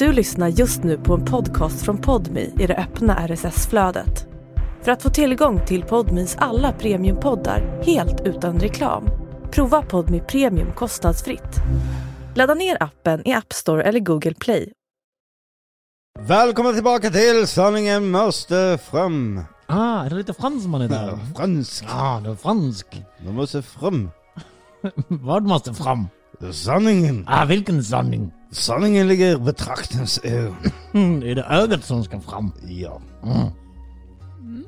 Du lyssnar just nu på en podcast från Podmi i det öppna RSS-flödet. För att få tillgång till Podmis alla premiumpoddar helt utan reklam, prova Podmi Premium kostnadsfritt. Ladda ner appen i App Store eller Google Play. Välkomna tillbaka till Sanningen måste fram. Ah, är det lite fransman idag? Fransk. Ja, det är fransk. De måste fram. Vad måste fram? Sanningen. Ah, vilken sanning? Sanningen ligger i betraktens ögon. Mm, är det ögat som ska fram? Ja. Mm.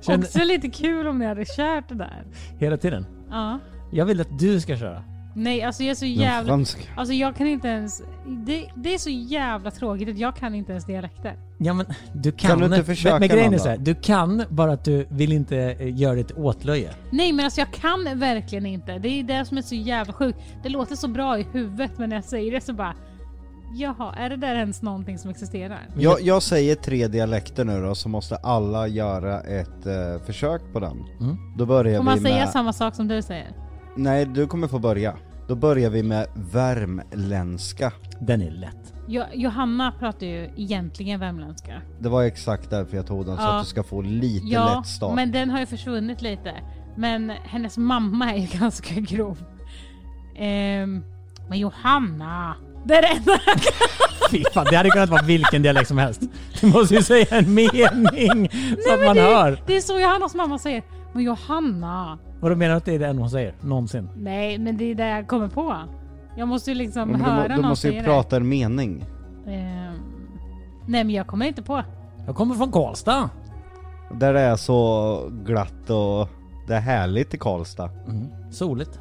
Känner, Också lite kul om ni hade kört det där. hela tiden. Ja. Jag vill att du ska köra. Nej, alltså jag är så jävla... fransk. Alltså jag kan inte ens... Det, det är så jävla tråkigt att jag kan inte ens dialekter. Ja men du kan. Kan du inte försöka, men, men grejen är så här, du kan bara att du vill inte eh, göra det till åtlöje. Nej men alltså jag kan verkligen inte. Det är det som är så jävla sjukt. Det låter så bra i huvudet men när jag säger det så bara... Jaha, är det där ens någonting som existerar? Jag, jag säger tre dialekter nu då, så måste alla göra ett eh, försök på den. Mm. Då börjar Får man vi säga med... samma sak som du säger? Nej, du kommer få börja. Då börjar vi med värmländska. Den är lätt. Jo, Johanna pratar ju egentligen värmländska. Det var exakt därför jag tog den, så Ja. att du ska få lite Ja, lätt start. men den har ju försvunnit lite. Men hennes mamma är ju ganska grov. Ehm, men Johanna! Det är det enda jag kan. Fy fan, det hade kunnat vara vilken dialekt som helst. Du måste ju säga en mening så att man det, hör. det är så Johannas mamma säger. Men Johanna! Vad du menar att det är det enda hon säger? Någonsin? Nej, men det är det jag kommer på. Jag måste ju liksom Men du, höra må- du någon måste ju säga prata en mening. det. Ehm, nej, men jag kommer inte på. Jag kommer från Karlstad. Där det är så glatt och det är härligt i Karlstad. Mm. Soligt.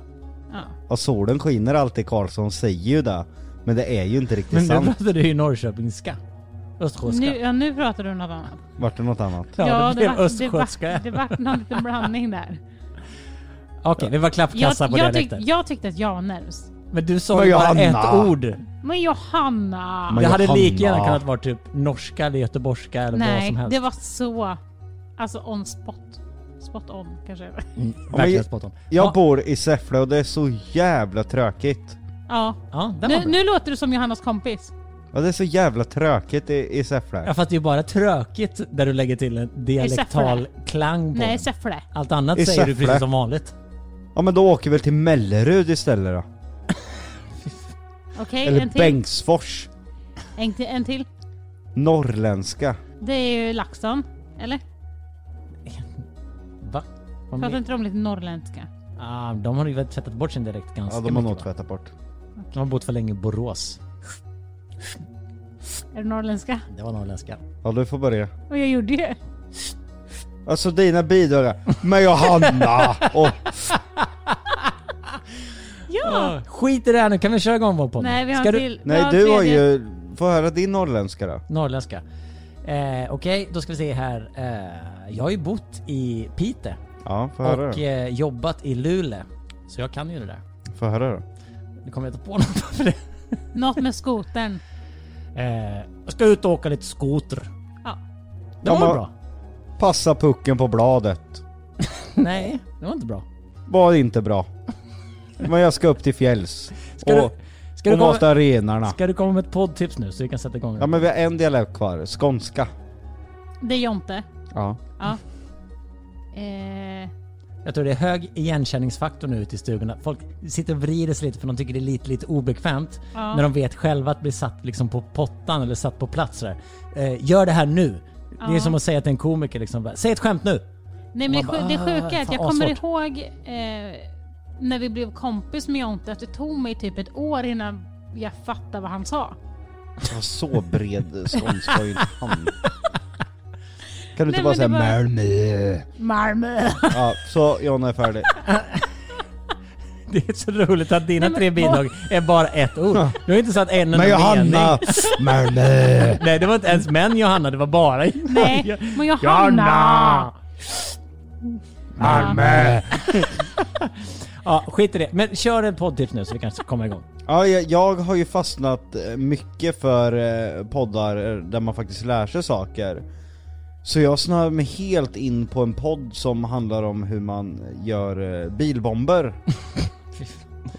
Ja. Och solen skiner alltid i Karlstad, hon säger ju det. Men det är ju inte riktigt Men nu sant. pratar du ju norrköpingska. Östgötska. Nu, ja, nu pratar du något annat. Vart det något annat? Ja, det blev vart- det östgötska. vart- Det vart någon liten blandning där. Okej, vi var klappkassa Jag, på jag, tyck, dialekter. jag tyckte att jag var närmst. Men du sa ju bara Johanna! ett ord. Men Johanna! Men det hade Johanna. lika gärna kunnat vara typ norska eller göteborgska eller vad Nej, som helst. det var så... Alltså on spot. Spot on kanske. Mm, verkligen jag- spot on. Jag Ja, bor i Säffle och det är så jävla tråkigt. Ja. ja, Nu, nu låter du som Johannas kompis. Ja det är så jävla tråkigt i, i Säffle. Ja fast det är ju bara tråkigt där du lägger till en dialektal klang på Nej. Säffle. Allt annat I säger du Säffle. precis som vanligt. Ja men då åker vi väl till Mellerud istället då. Okej, Eller en till. Bengtsfors. En till. En till. Norrländska. Det är ju LaxTon. Eller? Va? Vad Pratar men- inte de lite norrländska? Ah, de har ju väl tvättat bort sin dialekt ganska Ja de har mycket, nog va? tvättat bort. De har bott för länge i Borås. Är det norrländska? Det var norrländska. Ja du får börja. Och jag gjorde ju. Alltså dina bidrag. Men Johanna! Och Ja! Skit i det här nu, kan vi köra igång vår podd? Nej, vi har Ska en du... till. vi nej en du har tredje. ju... Få höra din norrländska då. Norrländska. Eh, Okej, då ska vi se här. Eh, jag har ju bott i Pite Ja, få höra och då. eh, jobbat i Luleå. Så jag kan ju det där. Få höra då. Nu kommer jag inte på något för det. Något med skotern. Eh, jag ska ut och åka lite skoter. Ja. Det var Ja, men- bra. Passa pucken på bladet. Nej, det var inte bra. Var inte bra. Men jag ska upp till fjälls. Ska du, och ska, du och mata komma, renarna. ska du komma med ett poddtips nu så vi kan sätta igång? Ja men vi har en dialekt kvar. Skånska. Det är Jonte. Ja. Ja. Eh, Jag tror det är hög igenkänningsfaktor nu ute i stugorna. Folk sitter och vrider sig lite för de tycker det är lite, lite obekvämt. ja. När de vet själva att bli satt liksom på pottan eller satt på plats sådär. Eh, gör det här nu. Det är som att säga till en komiker liksom, säg ett skämt nu! Nej men det, bara, sju- det "Ah, sjuka är att jag kommer asvårt." ihåg eh, när vi blev kompis med Jonte att det tog mig typ ett år innan jag fattade vad han sa. Så bred skånska har ju inte han. Kan du inte Nej, bara säga var- Malmö? Malmö. Ja, så Jonna är färdig. Det är så roligt att dina men tre bidrag är bara ett ord. Du har inte satt en enda Men Johanna! Malmö! Nej det var inte ens men Johanna, det var bara Nej, men Johanna! Malmö! Ja, skit i det. Men kör en poddtips nu så vi kan komma igång. Ja, jag, jag har ju fastnat eh, mycket för eh, poddar eh, där man faktiskt lär sig saker. Så jag snöade mig helt in på en podd som handlar om hur man gör bilbomber.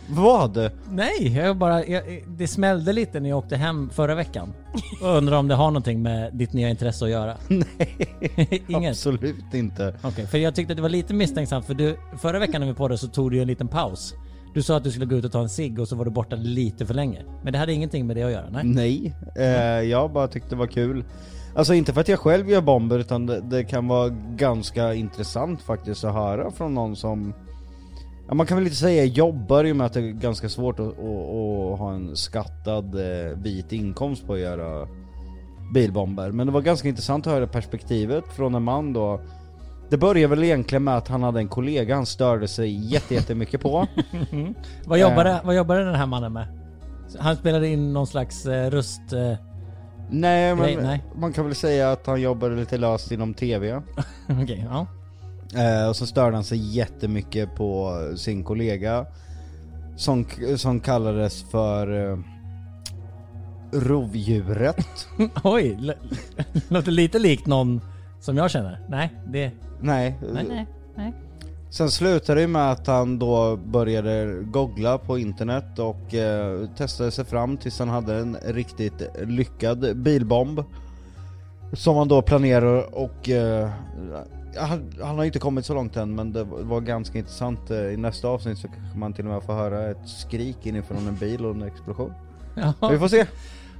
Vad? Nej, jag bara, jag, det smällde lite när jag åkte hem förra veckan. Och undrar om det har någonting med ditt nya intresse att göra? Nej, Inget? absolut inte. Okej, för jag tyckte att det var lite misstänksamt för du, förra veckan när vi poddade så tog du en liten paus. Du sa att du skulle gå ut och ta en cigg och så var du borta lite för länge. Men det hade ingenting med det att göra, nej? Nej, eh, jag bara tyckte det var kul. Alltså inte för att jag själv gör bomber utan det, det kan vara ganska intressant faktiskt att höra från någon som Ja, man kan väl inte säga jobbar och med att det är ganska svårt att, att, att ha en skattad eh, vit inkomst på att göra bilbomber. Men det var ganska intressant att höra perspektivet från en man då. Det började väl egentligen med att han hade en kollega han störde sig jätte, jättemycket på. Vad jobbade, vad jobbade den här mannen med? Han spelade in någon slags eh, röst... Eh, Nej men Nej, man kan väl säga att han jobbade lite löst inom TV. Okej, ja. Eh, och så störde han sig jättemycket på sin kollega som, som kallades för eh, rovdjuret. Oj, l- låter lite likt någon som jag känner. Nej, det... Nej. Nej, nej. Sen slutade det med att han då började googla på internet och eh, testade sig fram tills han hade en riktigt lyckad bilbomb. Som han då planerar och eh, han, han har inte kommit så långt än men det var ganska intressant. Eh, I nästa avsnitt så kanske man till och med får höra ett skrik inifrån en bil och en explosion. Vi får se.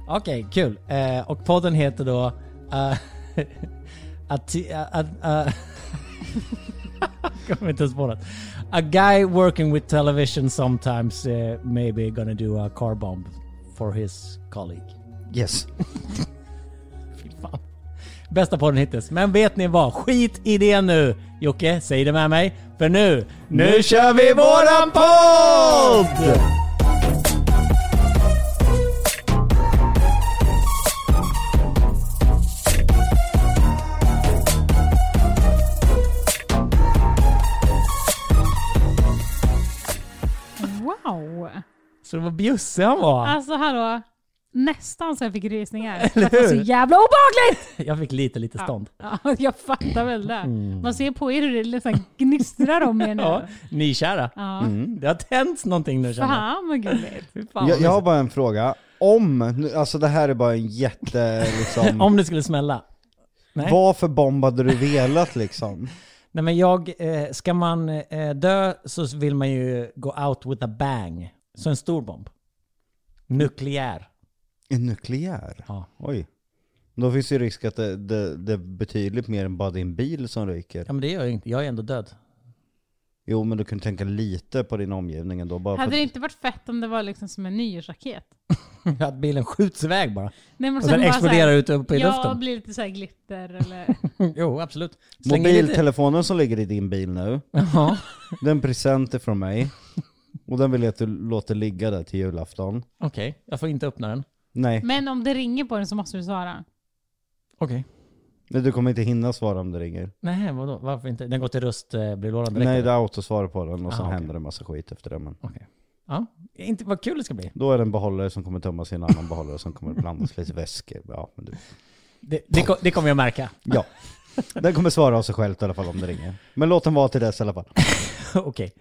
Okej, kul. Eh, och podden heter då... Uh, att uh, kommer inte ens på något. A guy working with television sometimes uh, maybe gonna do a car bomb for his colleague. Yes. Bästa podden hittills. Men vet ni vad? Skit i det nu! Jocke, säg det med mig. För nu, nu kör vi våran podd! Wow! Så det var bjussig han var. Alltså hallå, nästan så jag fick rysningar. Det var så jävla obehagligt! Jag fick lite, lite stånd. Ja, jag fattar väl det. Man ser på er hur det liksom gnistrar om er nu. Ja, nykära. Ja. Mm, det har tänts någonting nu känner jag. Fan vad gulligt. Fan, Jag, jag har bara en fråga. Om, alltså det här är bara en jätte liksom... Om det skulle smälla. Nej. Vad för bomb hade du velat liksom? Nej men jag, eh, ska man eh, dö så vill man ju gå out with a bang. Så en stor bomb. Nukleär. En nukleär? Ja. Oj. Då finns ju risk att det, det, det är betydligt mer än bara din bil som ryker. Ja men det gör jag inte, jag är ändå död. Jo men du kan tänka lite på din omgivning ändå bara för Hade att- det inte varit fett om det var liksom som en nyårsraket? Att bilen skjuts iväg bara. Nej, men Och sen den bara exploderar ut upp i ja, luften. blir lite så här glitter eller... jo absolut. Lite... Mobiltelefonen som ligger i din bil nu, Ja. det är en present från mig. Och den vill jag att du låter ligga där till julafton. Okej, jag får inte öppna den. Nej, Men om det ringer på den så måste du svara. Okej. Nej, du kommer inte hinna svara om det ringer. Nej vadå, varför inte? Den går till röstbrevlådan direkt? Nej, eller? det är autosvar på den och sen Ah, okej. händer det massa skit efter det. Men Okej. Ja, inte, vad kul det ska bli. då är det en behållare som kommer tömmas i en annan behållare som kommer blandas lite väskor. Ja, men du. Det, det, ko- det kommer jag märka. ja. Den kommer svara av sig själv i alla fall om det ringer. Men låt den vara till dess i alla fall. Okej.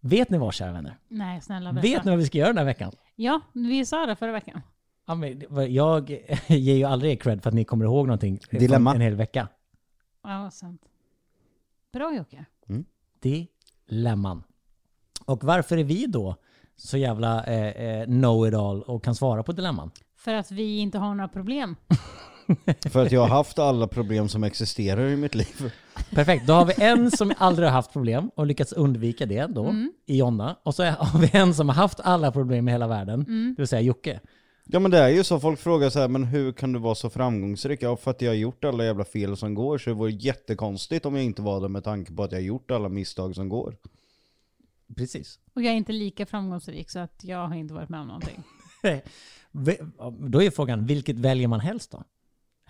Vet ni vad kära vänner? Nej, snälla berätta. Vet ni vad vi ska göra den här veckan? Ja, vi sa det förra veckan. Ja, men jag ger ju aldrig er cred för att ni kommer ihåg någonting Dilemma. en hel vecka. Ja, sant. Bra Jocke. Dilemman. Och varför är vi då så jävla eh, eh, know-it-all och kan svara på dilemman? För att vi inte har några problem. För att jag har haft alla problem som existerar i mitt liv. Perfekt, då har vi en som aldrig har haft problem och lyckats undvika det då, i Jonna. Och så har vi en som har haft alla problem i hela världen, det vill säga Jocke. Ja men det är ju så, folk frågar så här, men hur kan du vara så framgångsrik? Ja för att jag har gjort alla jävla fel som går, så det vore jättekonstigt om jag inte var det med tanke på att jag har gjort alla misstag som går. Precis. Och jag är inte lika framgångsrik så att jag har inte varit med om någonting. Då är frågan, vilket väljer man helst då?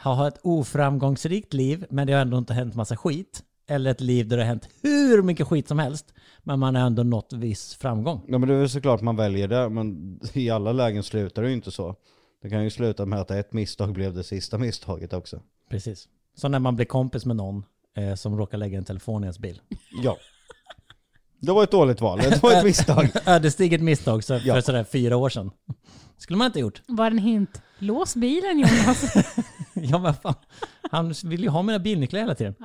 Ha ett oframgångsrikt liv, men det har ändå inte hänt massa skit. Eller ett liv där det har hänt hur mycket skit som helst, men man har ändå nått viss framgång. Ja men det är väl såklart man väljer det, men i alla lägen slutar det ju inte så. Det kan ju sluta med att ett misstag blev det sista misstaget också. Precis. Så när man blir kompis med någon eh, som råkar lägga en telefon i ens bil. Ja. Det var ett dåligt val, det var ett misstag. Ödesdigert misstag så för Ja. sådär fyra år sedan. Skulle man inte gjort. Var det en hint? Lås bilen Jonas. Ja men fan. Han vill ju ha mina bilnycklar hela tiden.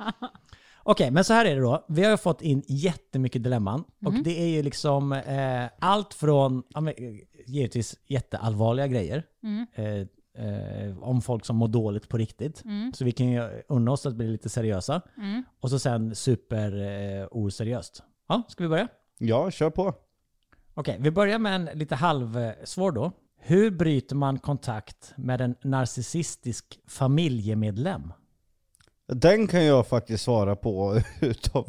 Okej, men så här är det då. Vi har ju fått in jättemycket dilemman. Och det är ju liksom eh, allt från, ja, men, eh, givetvis jätteallvarliga grejer. Mm. Eh, eh, om folk som mår dåligt på riktigt. Mm. Så vi kan ju unna oss att bli lite seriösa. Mm. Och så sen super eh, oseriöst. Ja, ska vi börja? Ja, kör på. Okej, vi börjar med en lite halvsvår då. Hur bryter man kontakt med en narcissistisk familjemedlem? Den kan jag faktiskt svara på utav...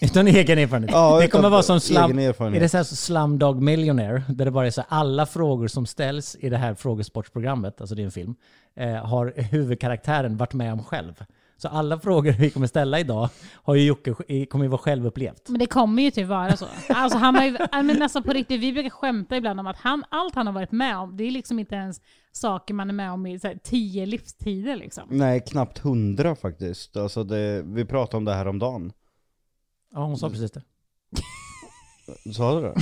Utan egen erfarenhet. Ja, det kommer vara som slam, är det så här Slumdog Millionaire, där det bara är så här, alla frågor som ställs i det här frågesportsprogrammet, alltså det är en film, eh, har huvudkaraktären varit med om själv. Så alla frågor vi kommer ställa idag har ju Jocke, kommer ju vara självupplevt. Men det kommer ju typ vara så. Alltså han har ju, men nästan på riktigt, vi brukar skämta ibland om att han, allt han har varit med om, det är liksom inte ens saker man är med om i så här, tio livstider liksom. Nej, knappt hundra faktiskt. Alltså det, vi pratade om det här om dagen. Ja, hon sa precis det. Sa du det?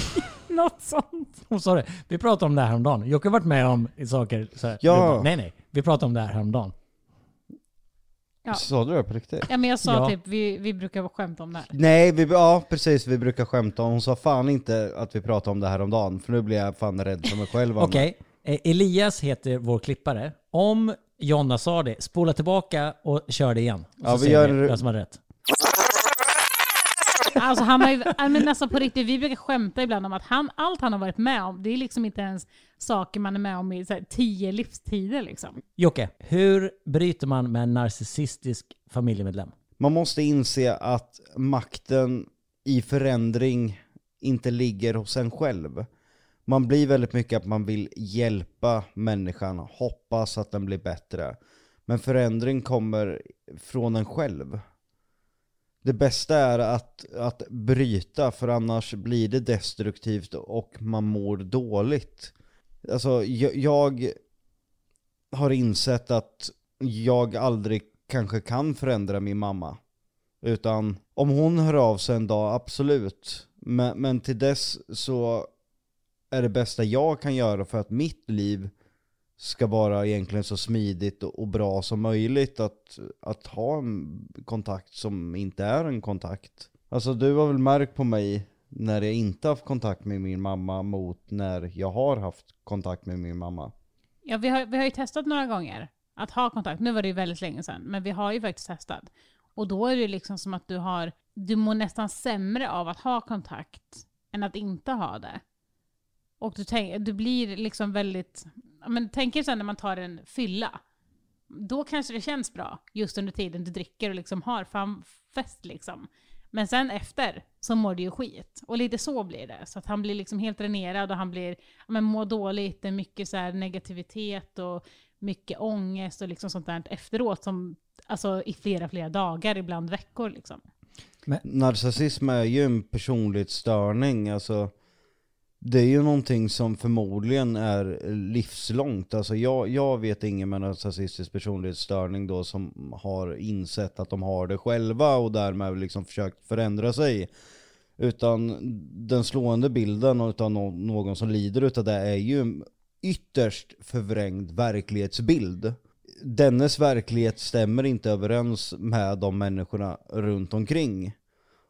Något sånt. Hon sa det. Vi pratade om det här häromdagen. Jocke har varit med om saker så här. Ja. Bara, nej, nej. Vi pratade om det här häromdagen. Ja. Sa du det på riktigt? Ja men jag sa Ja. typ, vi, vi brukar skämta om det här. Nej, vi, ja precis, vi brukar skämta om. Hon sa fan inte att vi pratade om det här om dagen för nu blir jag fan rädd för mig själv. Anna. Okej, eh, Elias heter vår klippare. Om Jonna sa det, spola tillbaka och kör det igen. Och Ja, så vi ser gör- vi vem som har rätt. Alltså han har ju, men nästan på riktigt, vi brukar skämta ibland om att han, allt han har varit med om, det är liksom inte ens saker man är med om i så här, tio livstider liksom. Jocke, hur bryter man med en narcissistisk familjemedlem? Man måste inse att makten i förändring inte ligger hos en själv. Man blir väldigt mycket att man vill hjälpa människan, hoppas att den blir bättre. Men förändring kommer från en själv. Det bästa är att, att bryta, för annars blir det destruktivt och man mår dåligt. Alltså, jag, jag har insett att jag aldrig kanske kan förändra min mamma. Utan om hon hör av sig en dag, absolut. Men, men till dess så är det bästa jag kan göra för att mitt liv ska vara egentligen så smidigt och, bra som möjligt att, att ha en kontakt som inte är en kontakt. Alltså du har väl märkt på mig när jag inte haft kontakt med min mamma mot när jag har haft kontakt med min mamma. Ja, vi har, vi har ju testat några gånger att ha kontakt. Nu var det ju väldigt länge sedan, men vi har ju faktiskt testat. Och då är det liksom som att du har, du mår nästan sämre av att ha kontakt än att inte ha det. Och du, tänk, du blir liksom väldigt, men tänk er sen när man tar en fylla. Då kanske det känns bra just under tiden du dricker och liksom har fan fest liksom. Men sen efter så mår du ju skit. Och lite så blir det. Så att han blir liksom helt dränerad och han blir, ja, men mår dåligt, det är mycket så här negativitet och mycket ångest och liksom sånt där efteråt som, alltså i flera, flera dagar, ibland veckor liksom. Narcissism är ju en personlighetsstörning, alltså det är ju någonting som förmodligen är livslångt. Alltså jag, jag vet ingen med narcissistisk personlighetsstörning då som har insett att de har det själva och därmed liksom försökt förändra sig. Utan den slående bilden av någon som lider utav det är ju en ytterst förvrängd verklighetsbild. Dennes verklighet stämmer inte överens med de människorna runt omkring.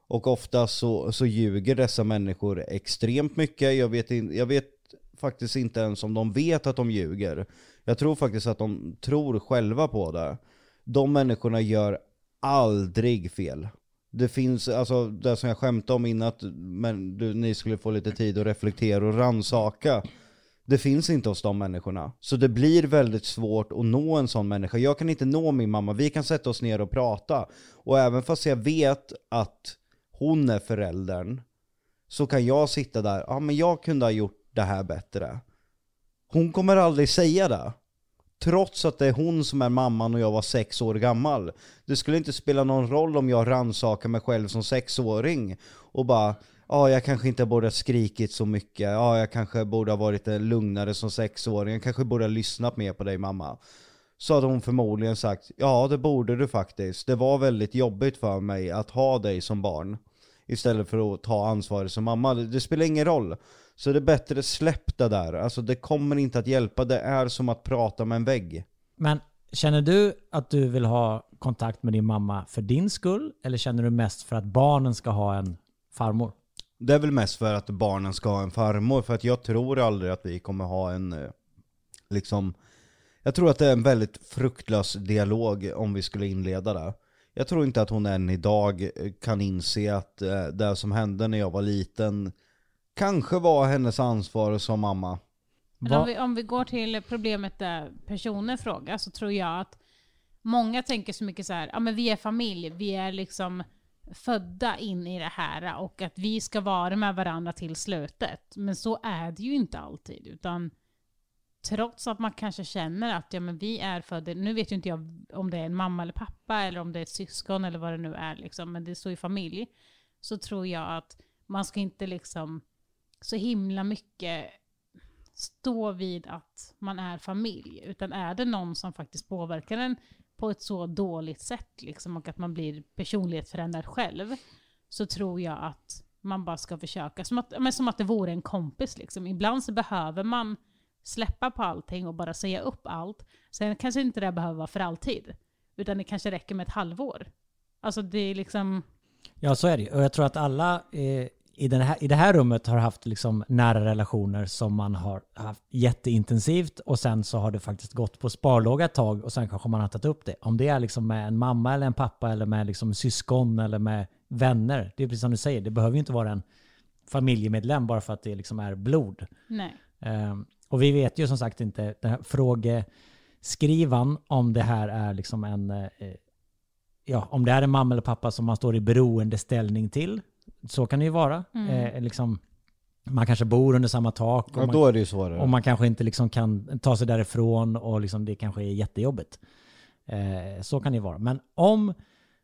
Och ofta så, så ljuger dessa människor extremt mycket. Jag vet, in, jag vet faktiskt inte ens om de vet att de ljuger. Jag tror faktiskt att de tror själva på det. De människorna gör aldrig fel. Det finns, alltså det som jag skämtade om innan, att men, du, ni skulle få lite tid att reflektera och ransaka. Det finns inte hos de människorna. Så det blir väldigt svårt att nå en sån människa. Jag kan inte nå min mamma, vi kan sätta oss ner och prata. Och även fast jag vet att hon är föräldern, så kan jag sitta där, ja men jag kunde ha gjort det här bättre. Hon kommer aldrig säga det. Trots att det är hon som är mamman och jag var sex år gammal. Det skulle inte spela någon roll om jag rannsakar mig själv som sexåring och bara Ja, jag kanske inte borde ha skrikit så mycket. Ja, jag kanske borde ha varit lugnare som sexåring. Jag kanske borde ha lyssnat mer på dig mamma. Så hade hon förmodligen sagt, ja det borde du faktiskt. Det var väldigt jobbigt för mig att ha dig som barn. Istället för att ta ansvaret som mamma. Det, det spelar ingen roll. Så det är bättre släpp det där. Alltså det kommer inte att hjälpa. Det är som att prata med en vägg. Men känner du att du vill ha kontakt med din mamma för din skull? Eller känner du mest för att barnen ska ha en farmor? Det är väl mest för att barnen ska ha en farmor, för att jag tror aldrig att vi kommer ha en, eh, liksom, jag tror att det är en väldigt fruktlös dialog om vi skulle inleda det. Jag tror inte att hon än idag eh, kan inse att eh, det som hände när jag var liten kanske var hennes ansvar som mamma. Men om, vi, om vi går till problemet där personen frågar så tror jag att många tänker så mycket så här, ja men vi är familj, vi är liksom födda in i det här och att vi ska vara med varandra till slutet. Men så är det ju inte alltid, utan trots att man kanske känner att ja, men vi är födda, nu vet ju inte jag om det är en mamma eller pappa eller om det är ett syskon eller vad det nu är, liksom, men det står ju familj, så tror jag att man ska inte liksom så himla mycket stå vid att man är familj, utan är det någon som faktiskt påverkar en på ett så dåligt sätt liksom, och att man blir personlighetsförändrad själv, så tror jag att man bara ska försöka, som att, men som att det vore en kompis. Liksom. Ibland så behöver man släppa på allting och bara säga upp allt. Sen kanske inte det behöver vara för alltid, utan det kanske räcker med ett halvår. Alltså det är liksom... Ja, så är det. Och jag tror att alla eh, i, den här, i det här rummet har haft liksom nära relationer som man har haft jätteintensivt och sen så har det faktiskt gått på sparlåga ett tag och sen kanske man har tagit upp det. Om det är liksom med en mamma eller en pappa eller med liksom syskon eller med vänner. Det är precis som du säger, det behöver ju inte vara en familjemedlem bara för att det liksom är blod. Nej. Ehm, och vi vet ju som sagt inte, den här frågeskrivan, om det här är liksom en, eh, ja, om det är en mamma eller pappa som man står i beroendeställning till. Så kan det ju vara. Mm. Eh, liksom, man kanske bor under samma tak och, man, då är det ju svårare. och man kanske inte liksom kan ta sig därifrån och liksom det kanske är jättejobbigt. Eh, så kan det ju vara. Men om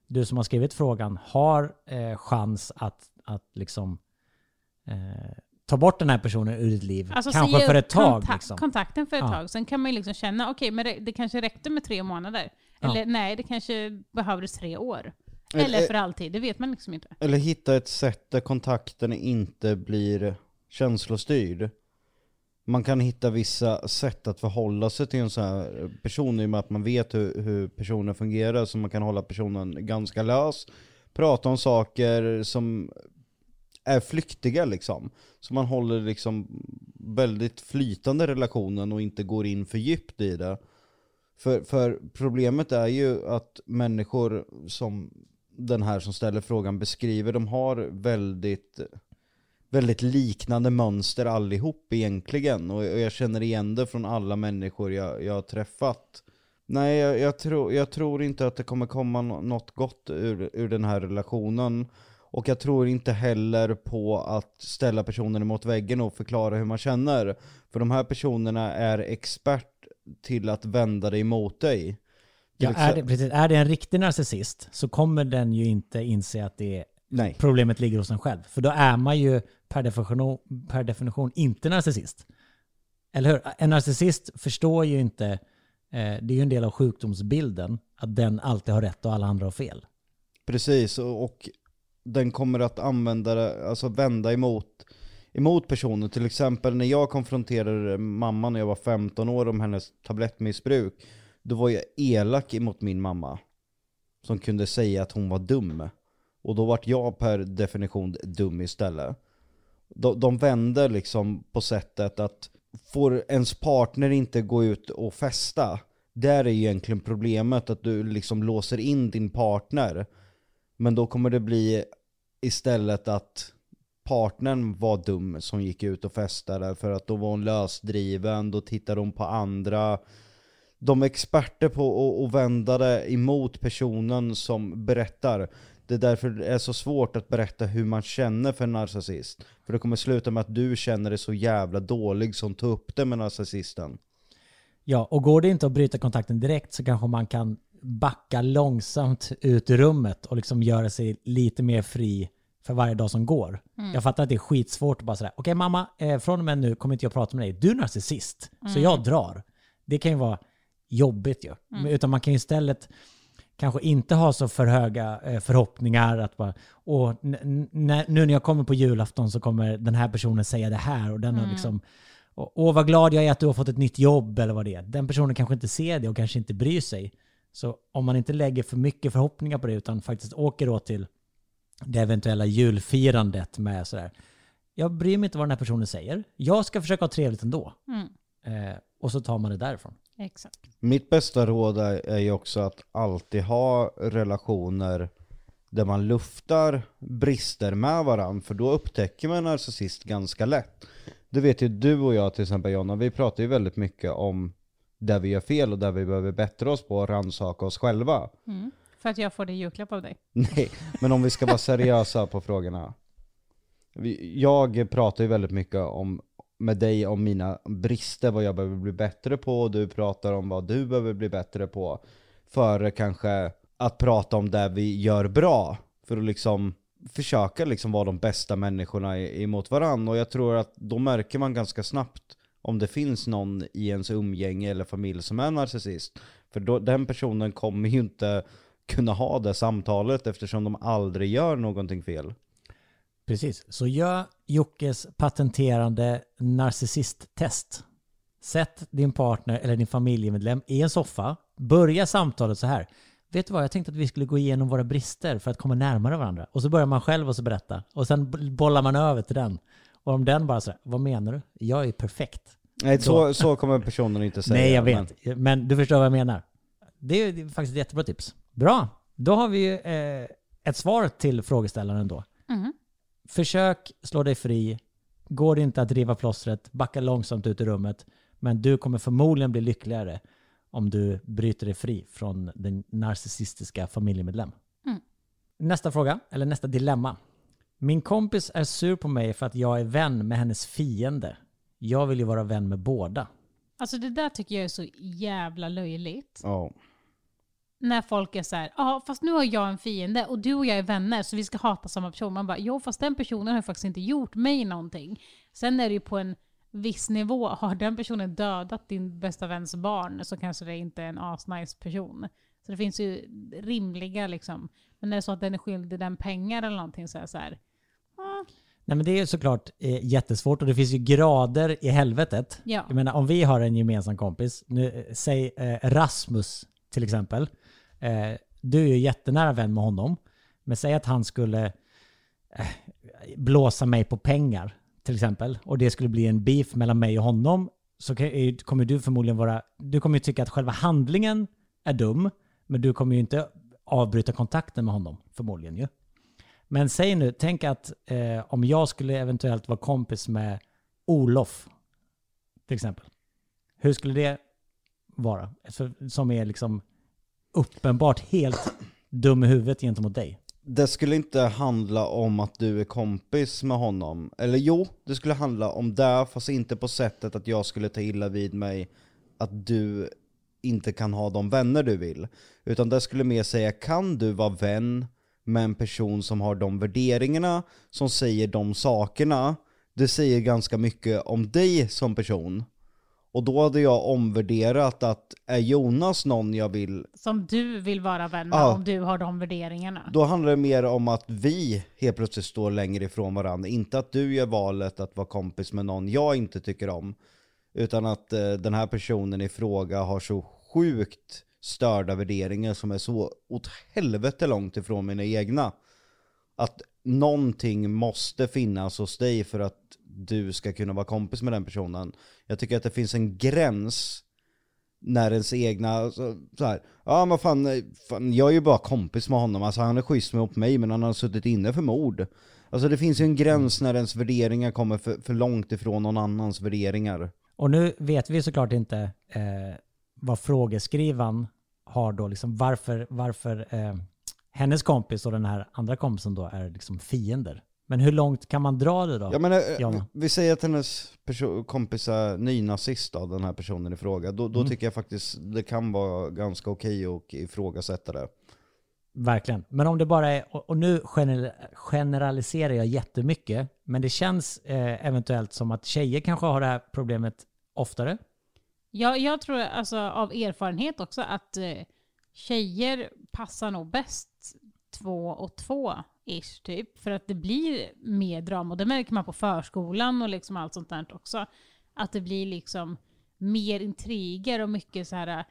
du som har skrivit frågan har eh, chans att, att liksom eh, ta bort den här personen ur ditt liv, Alltså kanske för ett tag. kontak- liksom. kontakten för ett Ja. tag. Sen kan man ju liksom känna, okej, men det, det kanske räckte med tre månader. Ja. Eller nej, det kanske behövdes tre år. Eller- Eller för alltid, det vet man liksom inte. Eller hitta ett sätt där kontakten inte blir känslostyrd. Man kan hitta vissa sätt att förhålla sig till en sån här person i och med att man vet hur, hur personen fungerar så man kan hålla personen ganska lös. Prata om saker som är flyktiga liksom. Så man håller liksom väldigt flytande relationen och inte går in för djupt i det. För, för problemet är ju att människor som den här som ställer frågan beskriver, de har väldigt, väldigt liknande mönster allihop egentligen. Och och jag känner igen det från alla människor jag, jag har träffat. Nej, jag, jag, tror, jag tror inte att det kommer komma något gott ur, ur den här relationen. Och jag tror inte heller på att ställa personen mot väggen och förklara hur man känner. För de här personerna är expert till att vända dig mot dig. Ja, är, det, precis, är det en riktig narcissist så kommer den ju inte inse att det Nej. problemet ligger hos en själv. För då är man ju per definition, per definition inte narcissist. Eller hur? En narcissist förstår ju inte, eh, det är ju en del av sjukdomsbilden, att den alltid har rätt och alla andra har fel. Precis, och den kommer att använda det, alltså vända emot, emot personen. Till exempel när jag konfronterade mamma när jag var 15 år om hennes tablettmissbruk, då var jag elak emot min mamma. Som kunde säga att hon var dum. Och då vart jag per definition dum istället. De, de vänder liksom på sättet att får ens partner inte gå ut och festa, där är ju egentligen problemet att du liksom låser in din partner. Men då kommer det bli istället att partnern var dum som gick ut och festade för att då var hon lösdriven, då tittade hon på andra. De är experter på att- vända det emot personen som berättar. Det är därför det är så svårt att berätta hur man känner för en narcissist. För det kommer sluta med att du känner dig så jävla dålig som tog upp det med narcissisten. Ja, och går det inte att bryta kontakten direkt så kanske man kan backa långsamt ut ur rummet och liksom göra sig lite mer fri för varje dag som går. Jag fattar att det är skitsvårt att bara säga okej mamma, eh, från och med nu kommer inte jag prata med dig. Du är narcissist, så jag drar. Det kan ju vara jobbigt ju. Men Utan man kan ju istället kanske inte ha så för höga eh, förhoppningar att bara, åh, nu när jag kommer på julafton så kommer den här personen säga det här och den har liksom, åh åh, vad glad jag är att du har fått ett nytt jobb eller vad det är. Den personen kanske inte ser det och kanske inte bryr sig. Så om man inte lägger för mycket förhoppningar på det utan faktiskt åker då till det eventuella julfirandet med sådär, jag bryr mig inte vad den här personen säger. Jag ska försöka ha trevligt ändå. Mm. Eh, och så tar man det därifrån. Exakt. Mitt bästa råd är, ju också att alltid ha relationer där man luftar brister med varandra, för då upptäcker man narcissist ganska lätt. Det vet ju du och jag till exempel Jonna, vi pratar ju väldigt mycket om där vi gör fel och där vi behöver bättra oss på och rannsaka oss själva. Mm. För att jag får det i julklapp av dig. Nej, men om vi ska vara seriösa på frågorna. Jag pratar ju väldigt mycket om, med dig om mina brister, vad jag behöver bli bättre på, och du pratar om vad du behöver bli bättre på. Före kanske att prata om det vi gör bra, för att liksom försöka liksom vara de bästa människorna emot varandra. Och jag tror att då märker man ganska snabbt om det finns någon i ens umgänge eller familj som är narcissist. För då, den personen kommer ju inte kunna ha det samtalet eftersom de aldrig gör någonting fel. Precis. Så gör Jockes patenterande narcissisttest. Sätt din partner eller din familjemedlem i en soffa. Börja samtalet så här. Vet du vad, jag tänkte att vi skulle gå igenom våra brister för att komma närmare varandra. Och så börjar man själv och så berätta. Och sen bollar man över till den. Och om den bara så här, vad menar du? Jag är perfekt. Nej, så, så kommer personen inte säga. Nej, jag men- vet. Men du förstår vad jag menar. Det är ju faktiskt ett jättebra tips. Bra. Då har vi ju eh, ett svar till frågeställaren då. Mm. Försök slå dig fri. Går det inte att riva plåstret, backa långsamt ut ur rummet. Men du kommer förmodligen bli lyckligare om du bryter dig fri från din narcissistiska familjemedlem. Mm. Nästa fråga, eller nästa dilemma. Min kompis är sur på mig för att jag är vän med hennes fiende. Jag vill ju vara vän med båda. Alltså det där tycker jag är så jävla löjligt. Ja. När folk är så här, ja fast nu har jag en fiende och du och jag är vänner så vi ska hata samma person. Man bara, jo fast den personen har faktiskt inte gjort mig någonting. Sen är det ju på en viss nivå, har den personen dödat din bästa väns barn så kanske det inte är en asnice person. Så det finns ju rimliga liksom. Men är det så att den är skyldig den pengar eller någonting så är det så här, Nej men det är ju såklart eh, jättesvårt och det finns ju grader i helvetet. ja. Jag menar om vi har en gemensam kompis, nu, eh, säg eh, Rasmus till exempel. Eh, du är ju jättenära vän med honom. Men säg att han skulle eh, blåsa mig på pengar till exempel. Och det skulle bli en beef mellan mig och honom. Så kan- kommer du förmodligen vara, du kommer ju tycka att själva handlingen är dum. Men du kommer ju inte avbryta kontakten med honom förmodligen ju. Men säg nu, tänk att eh, om jag skulle eventuellt vara kompis med Olof till exempel. Hur skulle det vara? För, som är liksom uppenbart helt dum i huvudet gentemot dig. Det skulle inte handla om att du är kompis med honom. Eller jo, det skulle handla om det, fast inte på sättet att jag skulle ta illa vid mig att du inte kan ha de vänner du vill. Utan det skulle mer säga, kan du vara vän med en person som har de värderingarna, som säger de sakerna? Det säger ganska mycket om dig som person. Och då hade jag omvärderat att, är Jonas någon jag vill Som du vill vara vän med Ja. om du har de värderingarna. Då handlar det mer om att vi helt plötsligt står längre ifrån varandra. Inte att du gör valet att vara kompis med någon jag inte tycker om. Utan att eh, den här personen i fråga har så sjukt störda värderingar som är så åt helvete långt ifrån mina egna. Att någonting måste finnas hos dig för att du ska kunna vara kompis med den personen. Jag tycker att det finns en gräns när ens egna, så, så här, ja men fan, fan, jag är ju bara kompis med honom, alltså han är schysst mot mig men han har suttit inne för mord. Alltså det finns ju en gräns när ens värderingar kommer för, för långt ifrån någon annans värderingar. Och nu vet vi såklart inte eh, vad frågeskrivan har då, liksom varför, varför eh, hennes kompis och den här andra kompisen då är liksom fiender. Men hur långt kan man dra det då? Menar, Jonna. eh, vi säger att hennes kompis är nynazist då, den här personen i fråga. Då, då Mm. tycker jag faktiskt det kan vara ganska okej att ifrågasätta det. Verkligen. Men om det bara är, och nu gener- generaliserar jag jättemycket, men det känns eh, eventuellt som att tjejer kanske har det här problemet oftare. Jag, jag tror alltså av erfarenhet också att eh, tjejer passar nog bäst två och två ish typ. För att det blir mer drama. Och det märker man på förskolan och liksom allt sånt där också. Att det blir liksom mer intriger och mycket så här. Eh,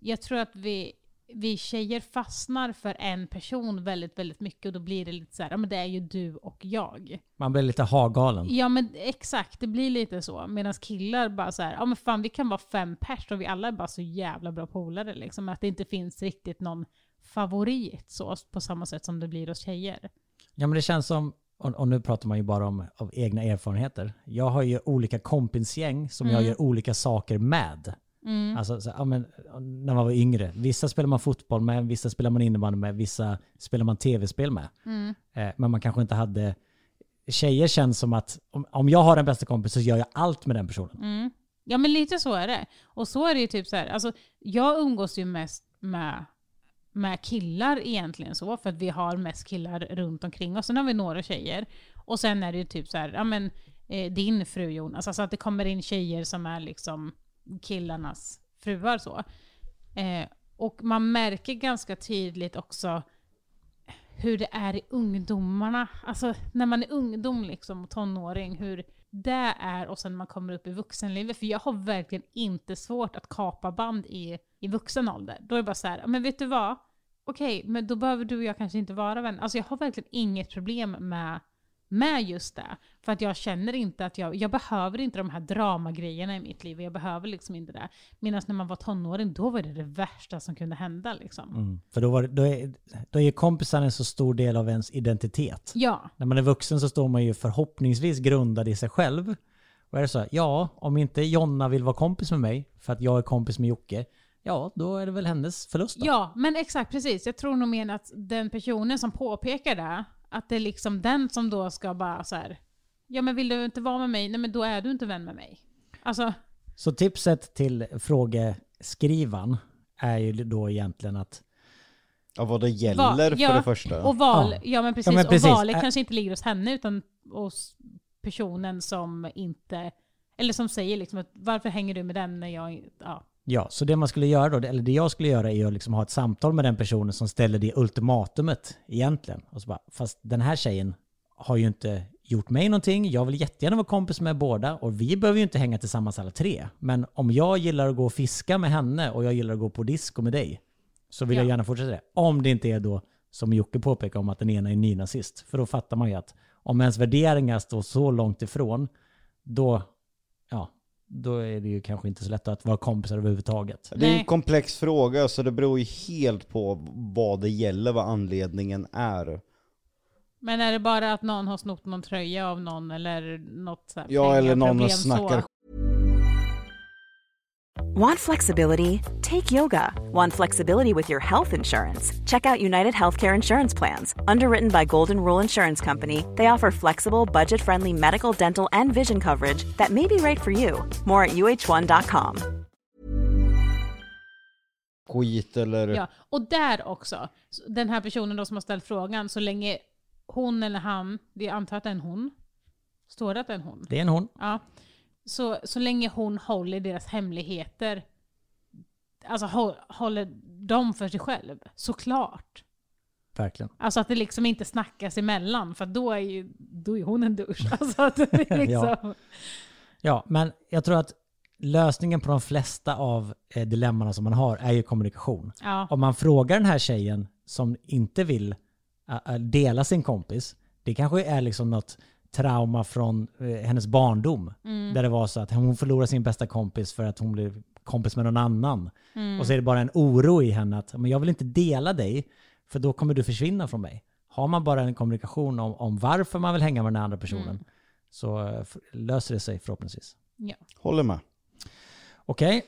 jag tror att vi, vi tjejer fastnar för en person väldigt, väldigt mycket. Och då blir det lite så här, ja men det är ju du och jag. Man blir lite hagalen. Ja men exakt, det blir lite så. Medan killar bara så här, ja men fan vi kan vara fem pers och vi alla är bara så jävla bra polare liksom. Att det inte finns riktigt någon favorit så, på samma sätt som det blir hos tjejer. Ja men det känns som, och, och nu pratar man ju bara om av egna erfarenheter. Jag har ju olika kompisgäng som jag Mm. gör olika saker med. Mm. Alltså, så, ja, men, när man var yngre. Vissa spelar man fotboll med, vissa spelar man innebandy med, vissa spelar man tv-spel med. Mm. Eh, men man kanske inte hade... Tjejer känns som att om, om jag har en bästa kompis så gör jag allt med den personen. Mm. Ja men lite så är det. Och så är det ju typ så här, alltså jag umgås ju mest med, med killar egentligen så, för att vi har mest killar runt omkring oss. Sen har vi några tjejer. Och sen är det ju typ så här, ja men eh, din fru Jonas, alltså att det kommer in tjejer som är liksom killarnas fruar så. Eh, och man märker ganska tydligt också hur det är i ungdomarna. Alltså när man är ungdom liksom och tonåring, hur det är och sen när man kommer upp i vuxenlivet. För jag har verkligen inte svårt att kapa band i, i vuxen ålder. Då är det bara så här, men vet du vad? Okej, men då behöver du och jag kanske inte vara vänner. Alltså jag har verkligen inget problem med, med just det. För att jag känner inte att jag, jag behöver inte de här dramagrejerna i mitt liv. Jag behöver liksom inte det. Medan när man var tonåring, då var det det värsta som kunde hända liksom. Mm. För då, var, då, är, då är kompisar en så stor del av ens identitet. Ja, När man är vuxen så står man ju förhoppningsvis grundad i sig själv. Och är det så här, ja, om inte Jonna vill vara kompis med mig för att jag är kompis med Jocke, ja, då är det väl hennes förlust då. Ja, men exakt precis. Jag tror nog mer att den personen som påpekar det, att det är liksom den som då ska bara så här. ja men vill du inte vara med mig, nej men då är du inte vän med mig. Alltså, Så tipset till frågeskrivan är ju då egentligen att Ja, vad det gäller Va- för ja, det första. och val, Ja. ja. men precis, men precis. och valet Ä- kanske inte ligger hos henne utan hos personen som inte, eller som säger liksom att varför hänger du med den när jag, ja. Ja, så det man skulle göra då, eller det jag skulle göra är att liksom ha ett samtal med den personen som ställer det ultimatumet egentligen. Och så bara, fast den här tjejen har ju inte gjort mig någonting, jag vill jättegärna vara kompis med båda och vi behöver ju inte hänga tillsammans alla tre. Men om jag gillar att gå och fiska med henne och jag gillar att gå på disco med dig så vill Ja. jag gärna fortsätta det. Om det inte är då, som Jocke påpekar om att den ena är nynazist. För då fattar man ju att om ens värderingar står så långt ifrån, då, då är det ju kanske inte så lätt att vara kompisar överhuvudtaget. Det är en komplex fråga så det beror ju helt på vad det gäller, vad anledningen är. Men är det bara att någon har snott någon tröja av någon eller något så här Ja, eller någon snackar så? Want flexibility? Take yoga. Want flexibility with your health insurance? Check out United Healthcare Insurance Plans. Underwritten by Golden Rule Insurance Company, they offer flexible, budget friendly medical, dental, and vision coverage that may be right for you. More at uh1.com. Skit eller... Ja, och där också, så den här personen då som har ställt frågan, så länge hon eller han, det jag antar att det är en hon, står det att det är en hon? Det är en hon. Ja. Så, så länge hon håller deras hemligheter, alltså hå- håller dem för sig själv, såklart. Verkligen. Alltså att det liksom inte snackas emellan, för då är ju då är hon en dusch. Alltså att det liksom... Ja. Ja, men jag tror att lösningen på de flesta av eh, dilemmana som man har är ju kommunikation. ja. Om man frågar den här tjejen som inte vill dela sin kompis, det kanske är liksom något trauma från eh, hennes barndom. Mm. Där det var så att hon förlorade sin bästa kompis för att hon blev kompis med någon annan. Mm. Och så är det bara en oro i henne att men jag vill inte dela dig för då kommer du försvinna från mig. Har man bara en kommunikation om, om varför man vill hänga med den andra personen Mm. så eh, löser det sig förhoppningsvis. Ja. Håller med. Okej,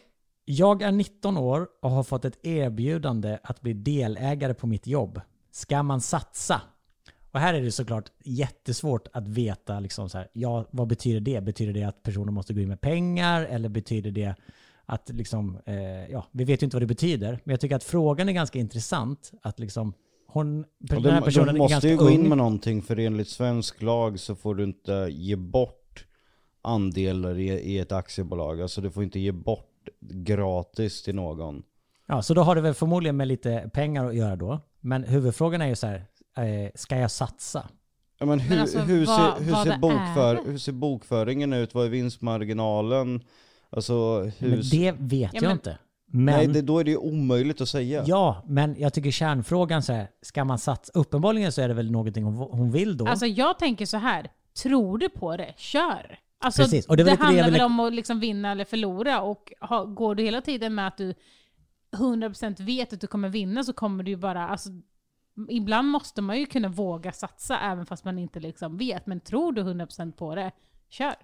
jag är 19 år och har fått ett erbjudande att bli delägare på mitt jobb. Ska man satsa? Och här är det såklart jättesvårt att veta, liksom så här, ja, vad betyder det? Betyder det att personen måste gå in med pengar? Eller betyder det att, liksom, eh, ja, vi vet ju inte vad det betyder. Men jag tycker att frågan är ganska intressant. Att liksom, hon, den här de, personen de är måste ganska ju gå in med någonting för enligt svensk lag så får du inte ge bort andelar i, i ett aktiebolag. Alltså du får inte ge bort gratis till någon. Ja, så då har det väl förmodligen med lite pengar att göra då. Men huvudfrågan är ju så här, eh, ska jag satsa? Ja, men hur, alltså, hur, vad- ser, hur, ser bokför, hur ser bokföringen ut? Vad är vinstmarginalen? Alltså hur... Men det vet Ja, jag men- inte. Men, Nej, det, då är det ju omöjligt att säga. ja, men jag tycker kärnfrågan så här, ska man satsa? Uppenbarligen så är det väl någonting hon, hon vill då. Alltså jag tänker så här. tror du på det, kör! Alltså, Precis, och det det handlar väl om att liksom vinna eller förlora och ha, går du hela tiden med att du 100% vet att du kommer vinna så kommer du ju bara, alltså, ibland måste man ju kunna våga satsa även fast man inte liksom vet. Men tror du 100% på det, kör!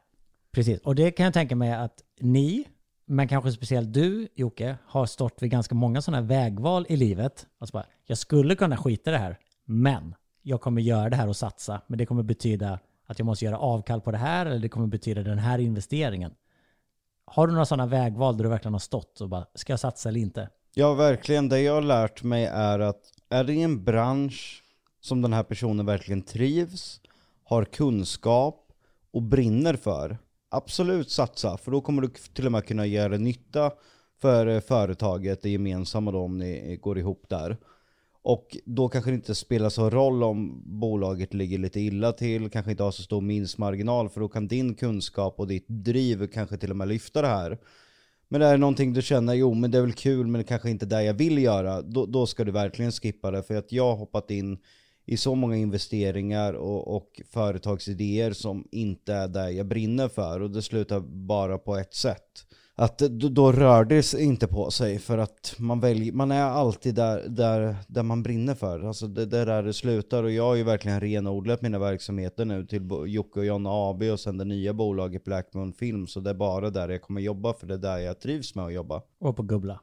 Precis, och det kan jag tänka mig att ni, men kanske speciellt du Jocke, har stått vid ganska många sådana här vägval i livet. Alltså bara, jag skulle kunna skita i det här, men jag kommer göra det här och satsa. Men det kommer betyda att jag måste göra avkall på det här, eller det kommer betyda den här investeringen. Har du några sådana vägval där du verkligen har stått och bara, ska jag satsa eller inte? Ja, verkligen. Det jag har lärt mig är att är det en bransch som den här personen verkligen trivs, har kunskap och brinner för, absolut satsa. För då kommer du till och med kunna göra nytta för eh, företaget, det gemensamma då om ni eh, går ihop där. Och då kanske det inte spelar så roll om bolaget ligger lite illa till, kanske inte har så stor minstmarginal, för då kan din kunskap och ditt driv kanske till och med lyfta det här. Men det är någonting du känner, jo men det är väl kul men det kanske inte är det jag vill göra, då, då ska du verkligen skippa det. För att jag har hoppat in i så många investeringar och, och företagsidéer som inte är det jag brinner för och det slutar bara på ett sätt. Att då, då rör det sig inte på sig för att man väljer, man är alltid där, där, där man brinner för. Alltså det, det är där det slutar och jag har ju verkligen renodlat mina verksamheter nu till Jocke och Jonna AB och sen det nya bolaget Black Moon Film. Så det är bara där jag kommer jobba för det är där jag trivs med att jobba. Och på Gubbla.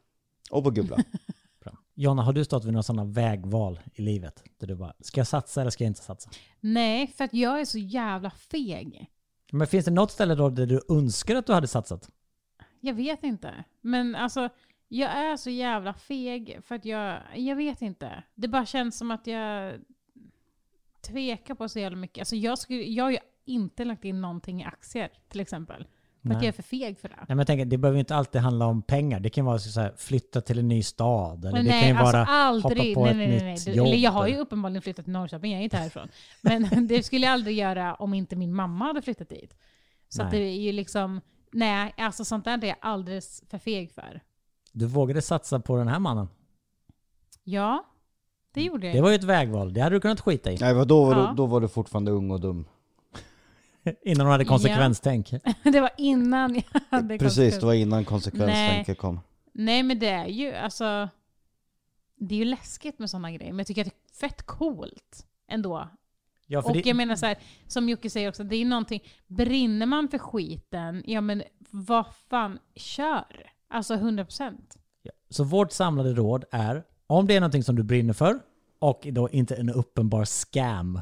Och på Gubbla. Jonna, har du stått vid några sådana vägval i livet? Där du bara, ska jag satsa eller ska jag inte satsa? Nej, för att jag är så jävla feg. Men finns det något ställe då där du önskar att du hade satsat? Jag vet inte. Men alltså, jag är så jävla feg för att jag, jag vet inte. Det bara känns som att jag tvekar på så jävla mycket. Alltså jag, skulle, jag har ju inte lagt in någonting i aktier till exempel. För att Nej. jag är för feg för det. Nej, men jag tänker, det behöver inte alltid handla om pengar. Det kan vara så här, flytta till en ny stad. Eller Men det nej, kan ju alltså vara aldrig. hoppa på nej, ett nej, nej, nej. nytt jobb. Eller jag har ju uppenbarligen flyttat till Norrköping, jag är inte härifrån. Men det skulle jag aldrig göra om inte min mamma hade flyttat dit. Så att Nej. det är ju liksom, nej, alltså sånt där är jag alldeles för feg för. Du vågade satsa på den här mannen. Ja, det gjorde jag. Det var ju ett vägval. Det hade du kunnat skita i. Nej då, var Ja. du, då var du fortfarande ung och dum. Innan hon hade konsekvenstänk. det var innan jag hade Precis, det var innan konsekvenstänket kom. Nej men det är ju alltså, det är ju läskigt med sådana grejer. Men jag tycker att det är fett coolt ändå. Ja, Och det, jag menar så här, som Jocke säger också, det är någonting, brinner man för skiten, ja men vad fan, kör! Alltså 100%. Så vårt samlade råd är, om det är någonting som du brinner för och då inte en uppenbar scam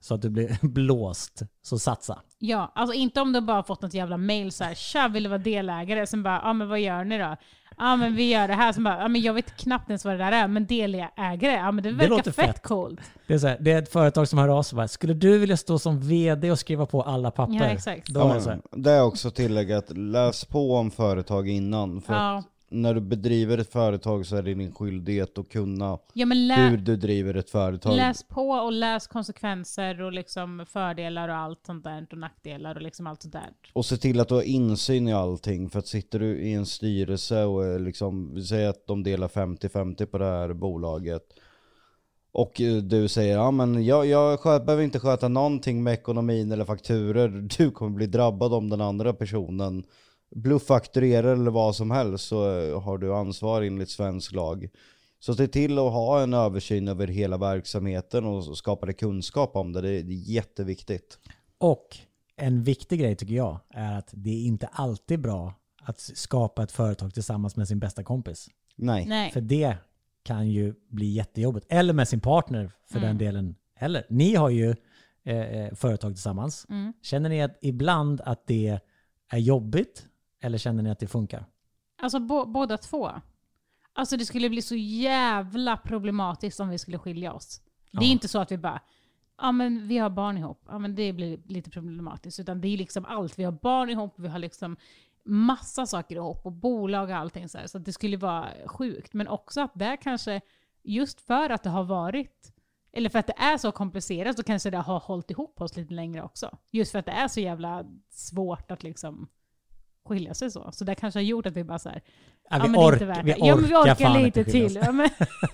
så att du blir blåst, så satsa. Ja, alltså inte om du bara fått något jävla mail så här, tja vill du vara delägare? Sen bara, ja men vad gör ni då? Ja men vi gör det här. Sen bara, ja men jag vet knappt ens vad det där är, men delägare, ja men det verkar låter fett, fett. coolt. Det är, så här, det är ett företag som hör av sig bara, skulle du vilja stå som vd och skriva på alla papper? Ja, exakt. Då Ja, är det så här, men, det är också tillägga att läs på om företag innan. För Ja. att när du bedriver ett företag så är det din skyldighet att kunna Ja hur du driver ett företag. läs på och läs konsekvenser och liksom fördelar och allt sånt där och nackdelar och liksom allt sånt där. Och se till att du har insyn i allting. För att sitter du i en styrelse och liksom, vi säger att de delar 50-50 på det här bolaget. Och du säger, ja men jag, jag sköt, behöver inte sköta någonting med ekonomin eller fakturer. Du kommer bli drabbad om den andra personen blufffakturerar eller vad som helst så eh, har du ansvar enligt svensk lag. Så se till att ha en översyn över hela verksamheten och skapa kunskap om det. Det är jätteviktigt. Och en viktig grej tycker jag är att det är inte alltid bra att skapa ett företag tillsammans med sin bästa kompis. Nej. Nej. För det kan ju bli jättejobbigt. Eller med sin partner för den delen. Eller, ni har ju eh, eh, företag tillsammans. Mm. Känner ni att ibland att det är jobbigt? Eller känner ni att det funkar? Alltså bo- båda två. Alltså det skulle bli så jävla problematiskt om vi skulle skilja oss. Det är Ja. inte så att vi bara, ja men vi har barn ihop, ja men det blir lite problematiskt. Utan det är liksom allt. Vi har barn ihop, vi har liksom massa saker ihop och bolag och allting så här, så det skulle vara sjukt. Men också att det kanske, just för att det har varit, eller för att det är så komplicerat så kanske det har hållit ihop oss lite längre också. Just för att det är så jävla svårt att liksom skilja sig så. Så det kanske har gjort att vi bara så här, Ja, ja, vi, men det är ork, inte värt vi orkar, ja, men vi orkar lite till. Ja, men,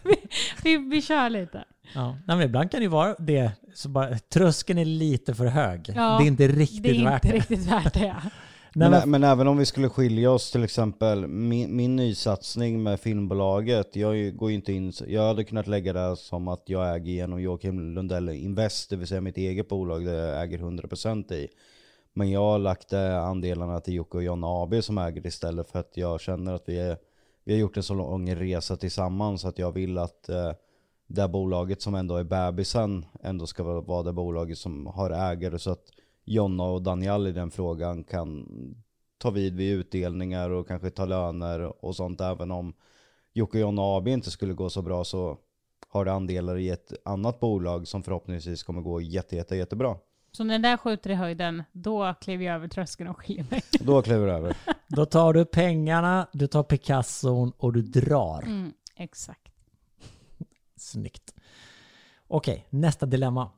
vi, vi, vi kör lite. Ja. Nej, men ibland kan det ju vara det. Så bara, tröskeln är lite för hög. Ja, det är inte riktigt Det är värt inte det. riktigt värt det. Ja. Men, men, men även om vi skulle skilja oss till exempel, min, min nysatsning med filmbolaget, jag går ju inte in, jag hade kunnat lägga det som att jag äger genom Joakim Lundell Invest, det vill säga mitt eget bolag där jag äger 100% i. Men jag har lagt eh, andelarna till Jocke och John AB som äger istället för att jag känner att vi, är, vi har gjort en så lång resa tillsammans att jag vill att eh, det bolaget som ändå är bebisen ändå ska vara- vara det bolaget som har ägare så att Jonna och Daniel i den frågan kan ta vid vid utdelningar och kanske ta löner och sånt även om Jocke och Jonna AB inte skulle gå så bra så har det andelar i ett annat bolag som förhoppningsvis kommer gå jätte, jätte, jättebra. Så när den där skjuter i höjden, då kliver jag över tröskeln och skiljer mig. Då kliver det över. då tar du pengarna, du tar Picasson och du drar. Mm, exakt. Snyggt. Okej, nästa dilemma.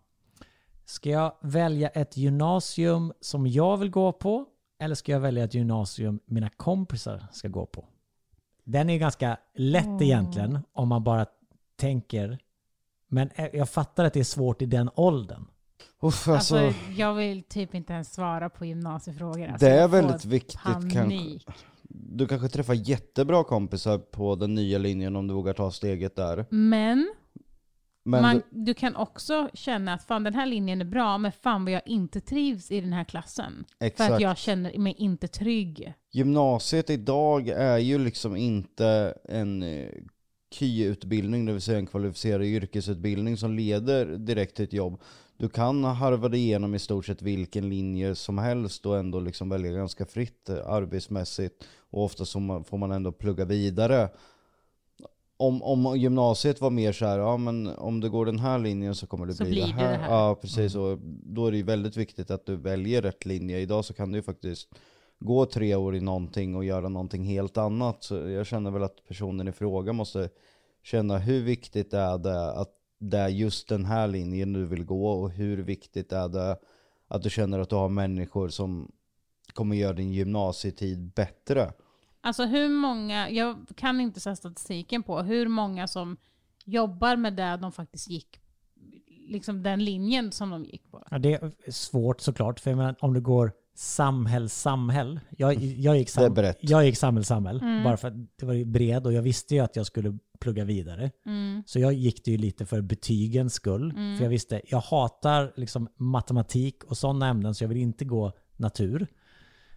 Ska jag välja ett gymnasium som jag vill gå på eller ska jag välja ett gymnasium mina kompisar ska gå på? Den är ganska lätt Åh. egentligen om man bara tänker. Men eh, jag fattar att det är svårt i den åldern. Uff, Alltså, alltså, jag vill typ inte ens svara på gymnasiefrågor. Alltså, det är väldigt viktigt kanske. panik. Du kanske träffar jättebra kompisar på den nya linjen om du vågar ta steget där. Men, Men man, du kan också känna att fan den här linjen är bra, men fan vad jag inte trivs i den här klassen. För exakt. att jag känner mig inte trygg. Gymnasiet idag är ju liksom inte en eh, KY-utbildning, det vill säga en kvalificerad yrkesutbildning som leder direkt till ett jobb. Du kan harva dig igenom i stort sett vilken linje som helst och ändå liksom välja ganska fritt eh, arbetsmässigt. Och ofta så får man ändå plugga vidare. Om, om gymnasiet var mer så här, ja men om du går den här linjen så kommer det Så bli blir det här. det här. Ja precis, och då är det ju väldigt viktigt att du väljer rätt linje. Idag så kan du ju faktiskt gå tre år i någonting och göra någonting helt annat. Så jag känner väl att personen i fråga måste känna hur viktigt är det att det är just den här linjen du vill gå och hur viktigt är det att du känner att du har människor som kommer göra din gymnasietid bättre. Alltså hur många, jag kan inte säga statistiken på hur många som jobbar med det de faktiskt gick, liksom den linjen som de gick på. Ja, det är svårt såklart, för jag menar, om du går samhäll, samhäll. Jag, jag, gick, Det är sam, brett. jag gick samhäll, samhäll. Mm. Bara för att det var bred och jag visste ju att jag skulle plugga vidare. Mm. Så jag gick det ju lite för betygens skull. Mm. För jag visste, jag hatar liksom matematik och sådana ämnen så jag vill inte gå natur.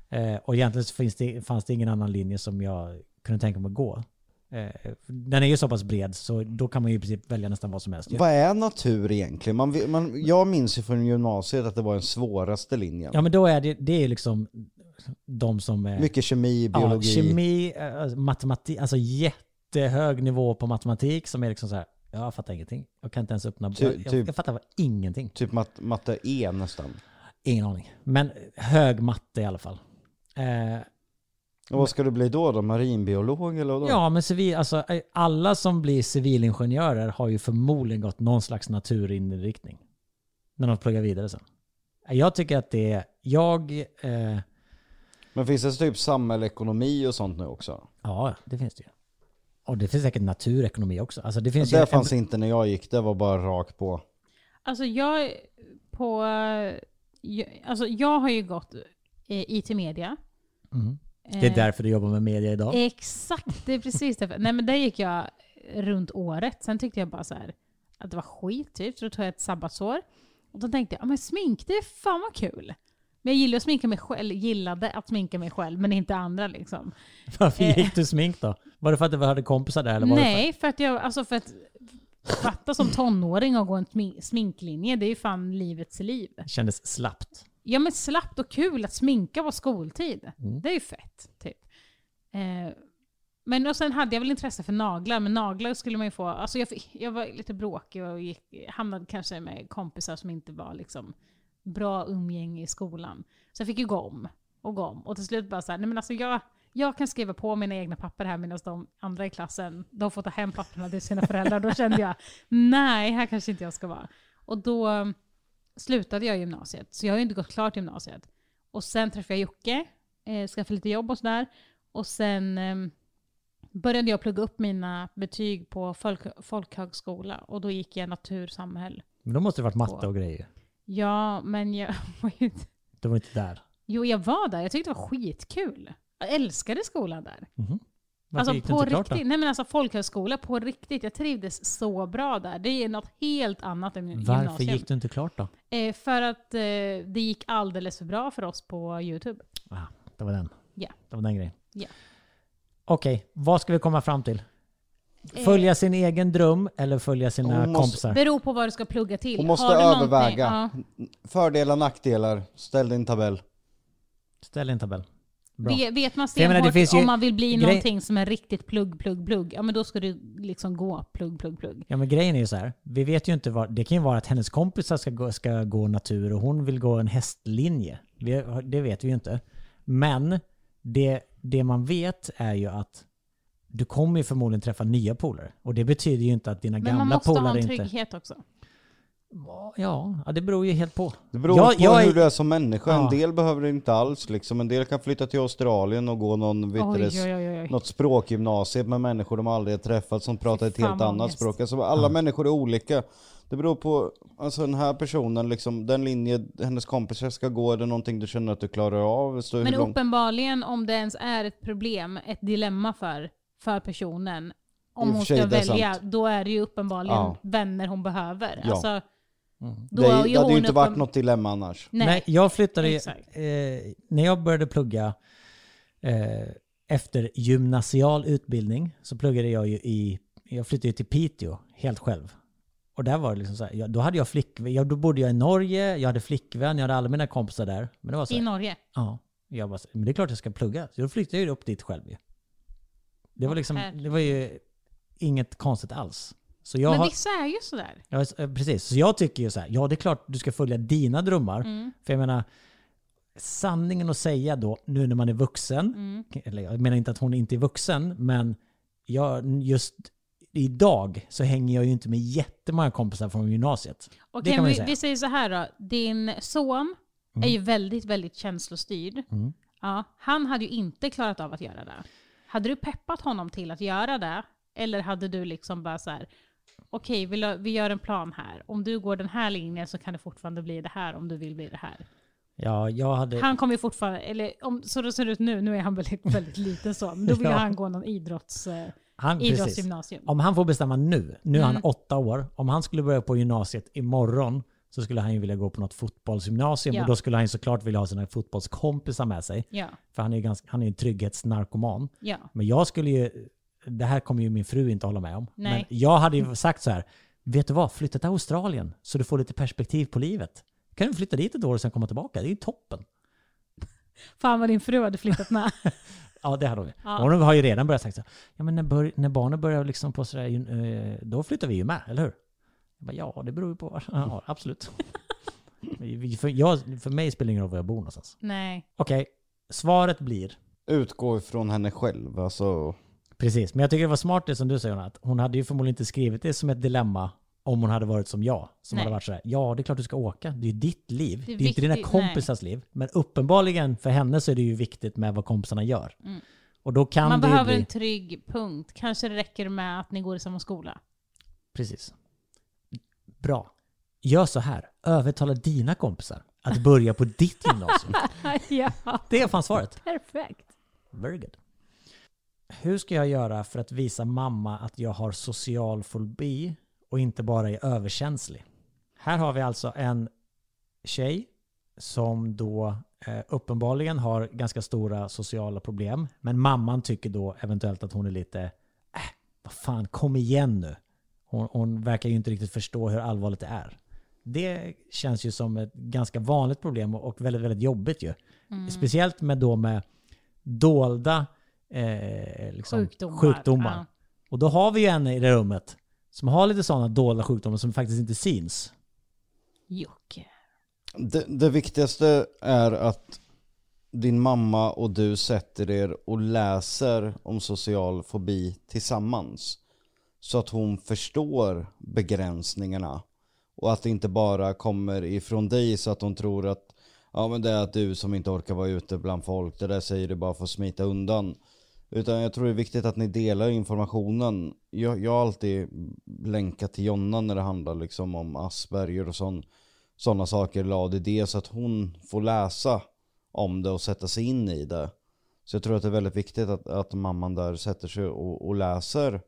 Eh, och egentligen så finns det, fanns det ingen annan linje som jag kunde tänka mig att gå. Eh, den är ju så pass bred så då kan man ju i princip välja nästan vad som helst. Vad är natur egentligen? Man, man, jag minns ju från gymnasiet att det var den svåraste linjen. Ja men då är det, det är liksom de som är... Mycket kemi, biologi. Ja, kemi, eh, matematik, alltså jättehög nivå på matematik som är liksom så här. Jag fattar ingenting. Jag kan inte ens öppna... Ty- jag, typ- jag fattar ingenting. Typ mat, matte E nästan. Ingen aning. Men hög matte i alla fall. Eh, Och vad ska du bli då då? Marinbiolog eller vadå? ja, men civil, alltså, eh, alla som blir civilingenjörer har ju förmodligen gått någon slags naturinriktning. När de pluggar vidare sen. Eh, Jag tycker att det är... Jag... Eh, Men finns det typ samhällsekonomi och sånt nu också? ja, det finns det ju. Och det finns säkert naturekonomi också. Alltså det finns Det ju fanns inte när jag gick, det var bara rakt på. Alltså jag på, jag, alltså jag har ju gått eh, IT-media. Mm. Det är Eh, därför du jobbar med media idag. Exakt, det är precis därför. Nej men där gick jag runt året. Sen tyckte jag bara så här att det var skit typ. Så då tog jag ett sabbatsår. Och då tänkte jag, ja men smink det är fan vad kul. Men jag gillar att sminka mig själv, gillade att sminka mig själv, men inte andra liksom. Varför Eh. gick du smink då? Var det för att du hade kompisar där? Eller var Nej, för att jag, alltså för att fatta som tonåring och gå en smi- sminklinje, det är ju fan livets liv. Det kändes slappt. Ja men slappt och kul att sminka på skoltid. Mm. Det är ju fett. Typ. Eh, men och sen hade jag väl intresse för naglar, men naglar skulle man ju få... Alltså jag, jag var lite bråkig och gick, hamnade kanske med kompisar som inte var liksom bra umgänge i skolan. Så jag fick ju gå om. och gå om. Och till slut bara så här, nej men alltså jag, jag kan skriva på mina egna papper här medan de andra i klassen, de får ta hem papperna till sina föräldrar. Då kände jag, nej, här kanske inte jag ska vara. Och då um, slutade jag gymnasiet, så jag har ju inte gått klart gymnasiet. Och sen träffade jag Jocke, eh, skaffade lite jobb och sådär. Och sen eh, började jag plugga upp mina betyg på folk, folkhögskola och då gick jag natur samhäll. Men då måste det varit matte och grejer. Ja, men jag var ju inte... Du var inte där. Jo, jag var där. Jag tyckte det var skitkul. Jag älskade skolan där. Mhm. Varför Alltså på klart riktigt. då? Nej men alltså folkhögskola på riktigt. Jag trivdes så bra där. Det är något helt annat än Varför gymnasium. gick du inte klart då? Eh, för att eh, det gick alldeles för bra för oss på YouTube. Ah, det var den. Ja. Det var den grejen. Ja. Okej, vad ska vi komma fram till? Eh, Följa sin egen dröm eller följa sina Hon måste- kompisar? Beror på vad du ska plugga till. Hon måste Har du någonting- överväga. Ja. Fördelar, nackdelar, ställ din tabell. Ställ en tabell. Bra. Vet, vet man För jag menar, det stenhårt finns ju om man vill bli grej- någonting som är riktigt plugg, plugg, plugg. Ja men då ska du liksom gå plugg, plugg, plugg. Ja men grejen är ju så här. Vi vet ju inte vad... Det kan ju vara att hennes kompisar ska gå, ska gå natur och hon vill gå en hästlinje. Vi, det vet vi ju inte. Men det, det man vet är ju att du kommer ju förmodligen träffa nya polare. Och det betyder ju inte att dina Men man gamla måste ha polare en inte... trygghet också. Ja, ja, det beror ju helt på. Det beror Jag- på jag är- hur du är som människa. Ja. En del behöver det inte alls liksom. En del kan flytta till Australien och gå någon, Oj, det, oj, oj, oj. något språkgymnasium med människor de aldrig har träffat som pratar ett helt annat ångest. språk. Alltså alla människor är olika. Det beror på, alltså den här personen liksom, den linje hennes kompisar ska gå, är det någonting du känner att du klarar av? Men långt- uppenbarligen om det ens är ett problem, ett dilemma för, för personen, I om hon ska välja, sant. då är det ju uppenbarligen Ja. vänner hon behöver. Ja. Alltså, då det, det hade ju inte varit något dilemma annars. Nej. Nej, jag flyttade... Eh, när jag började plugga eh, efter gymnasial utbildning så pluggade jag ju i... Jag flyttade ju till Piteå helt själv. Och där var det liksom så här, jag, då hade jag flickvän, jag, då bodde jag i Norge, jag hade flickvän, jag hade alla mina kompisar där. Men det var så I här, Norge. ja, jag bara, så- men det är klart jag ska plugga. Så då flyttade jag ju upp dit själv ju. Det var liksom, det var ju inget konstigt alls. Så jag Men har, vissa är ju sådär. Ja, eh, precis. Så jag tycker ju så här, ja det är klart du ska följa dina drömmar. Mm. För jag menar, sanningen att säga då, nu när man är vuxen, Mm. eller jag menar inte att hon inte är vuxen, men jag, just idag så hänger jag ju inte med jättemånga kompisar från gymnasiet. Okej, ju vi, vi säger så här då. Din son är ju väldigt, väldigt känslostyrd. Mm. Ja, han hade ju inte klarat av att göra det. Hade du peppat honom till att göra det? Eller hade du liksom bara så här, okej vi, la- vi gör en plan här. Om du går den här linjen så kan det fortfarande bli det här om du vill bli det här. Ja, jag hade... Han kommer ju fortfarande, eller om, så det ser ut nu, nu är han väldigt, väldigt liten så, men då vill Ja. han gå någon idrotts, eh, han, precis. idrottsgymnasium. Om han får bestämma nu, nu är han Mm. åtta år, om han skulle börja på gymnasiet imorgon så skulle han ju vilja gå på något fotbollsgymnasium Ja. och då skulle han såklart vilja ha sina fotbollskompisar med sig. Ja, För han är ju ganska, han är en trygghetsnarkoman. ja. Men jag skulle ju, det här kommer ju min fru inte hålla med om. Nej. Men jag hade ju sagt så här, vet du vad, flytta till Australien så du får lite perspektiv på livet. Kan du flytta dit ett år och sen komma tillbaka? Det är ju toppen. Fan vad din fru hade flyttat med. Ja, det hade hon ju. Ja. Hon har ju redan börjat här, ja men när, bör, när barnen börjar liksom på sådär, eh, då flyttar vi ju med, eller hur? Jag bara, ja, det beror ju på. Ja, absolut. För, jag, för mig spelar det ingen roll var jag bor någonstans. Nej. Okej, svaret blir Utgå ifrån henne själv, alltså. Precis, men jag tycker det var smart det som du säger att hon hade ju förmodligen inte skrivit det som ett dilemma om hon hade varit som jag. Som Nej. hade varit sådär, ja det är klart du ska åka, det är ju ditt liv. Det Det är är, inte dina kompisars liv. Men uppenbarligen för henne så är det ju viktigt med vad kompisarna gör. Mm. Och då kan Man behöver bli... en trygg punkt. Kanske det räcker med att ni går i samma skola. Precis. Bra. Gör så här, övertala dina kompisar att börja på ditt gymnasium. ja, Det är fan svaret. perfekt. Very good. Hur ska jag göra för att visa mamma att jag har social fobi och inte bara är överkänslig? Här har vi alltså en tjej som då eh, uppenbarligen har ganska stora sociala problem. Men mamman tycker då eventuellt att hon är lite, äh, vad fan, kom igen nu. Hon, hon verkar ju inte riktigt förstå hur allvarligt det är. Det känns ju som ett ganska vanligt problem och väldigt, väldigt jobbigt ju. Speciellt med då med dolda eh, liksom, Sjukdomar. sjukdomar. Ja. Och då har vi ju en i det rummet som har lite sådana dolda sjukdomar som faktiskt inte syns. Jocke. Det, det viktigaste är att din mamma och du sätter er och läser om social fobi tillsammans. Så att hon förstår begränsningarna. Och att det inte bara kommer ifrån dig så att hon tror att Ja men det är att du som inte orkar vara ute bland folk, det där säger du bara för att smita undan. Utan jag tror det är viktigt att ni delar informationen. Jag, jag har alltid länkat till Jonna när det handlar liksom om Asperger och sån, sådana saker, eller ADD, så att hon får läsa om det och sätta sig in i det. Så jag tror att det är väldigt viktigt att, att mamman där sätter sig och, och läser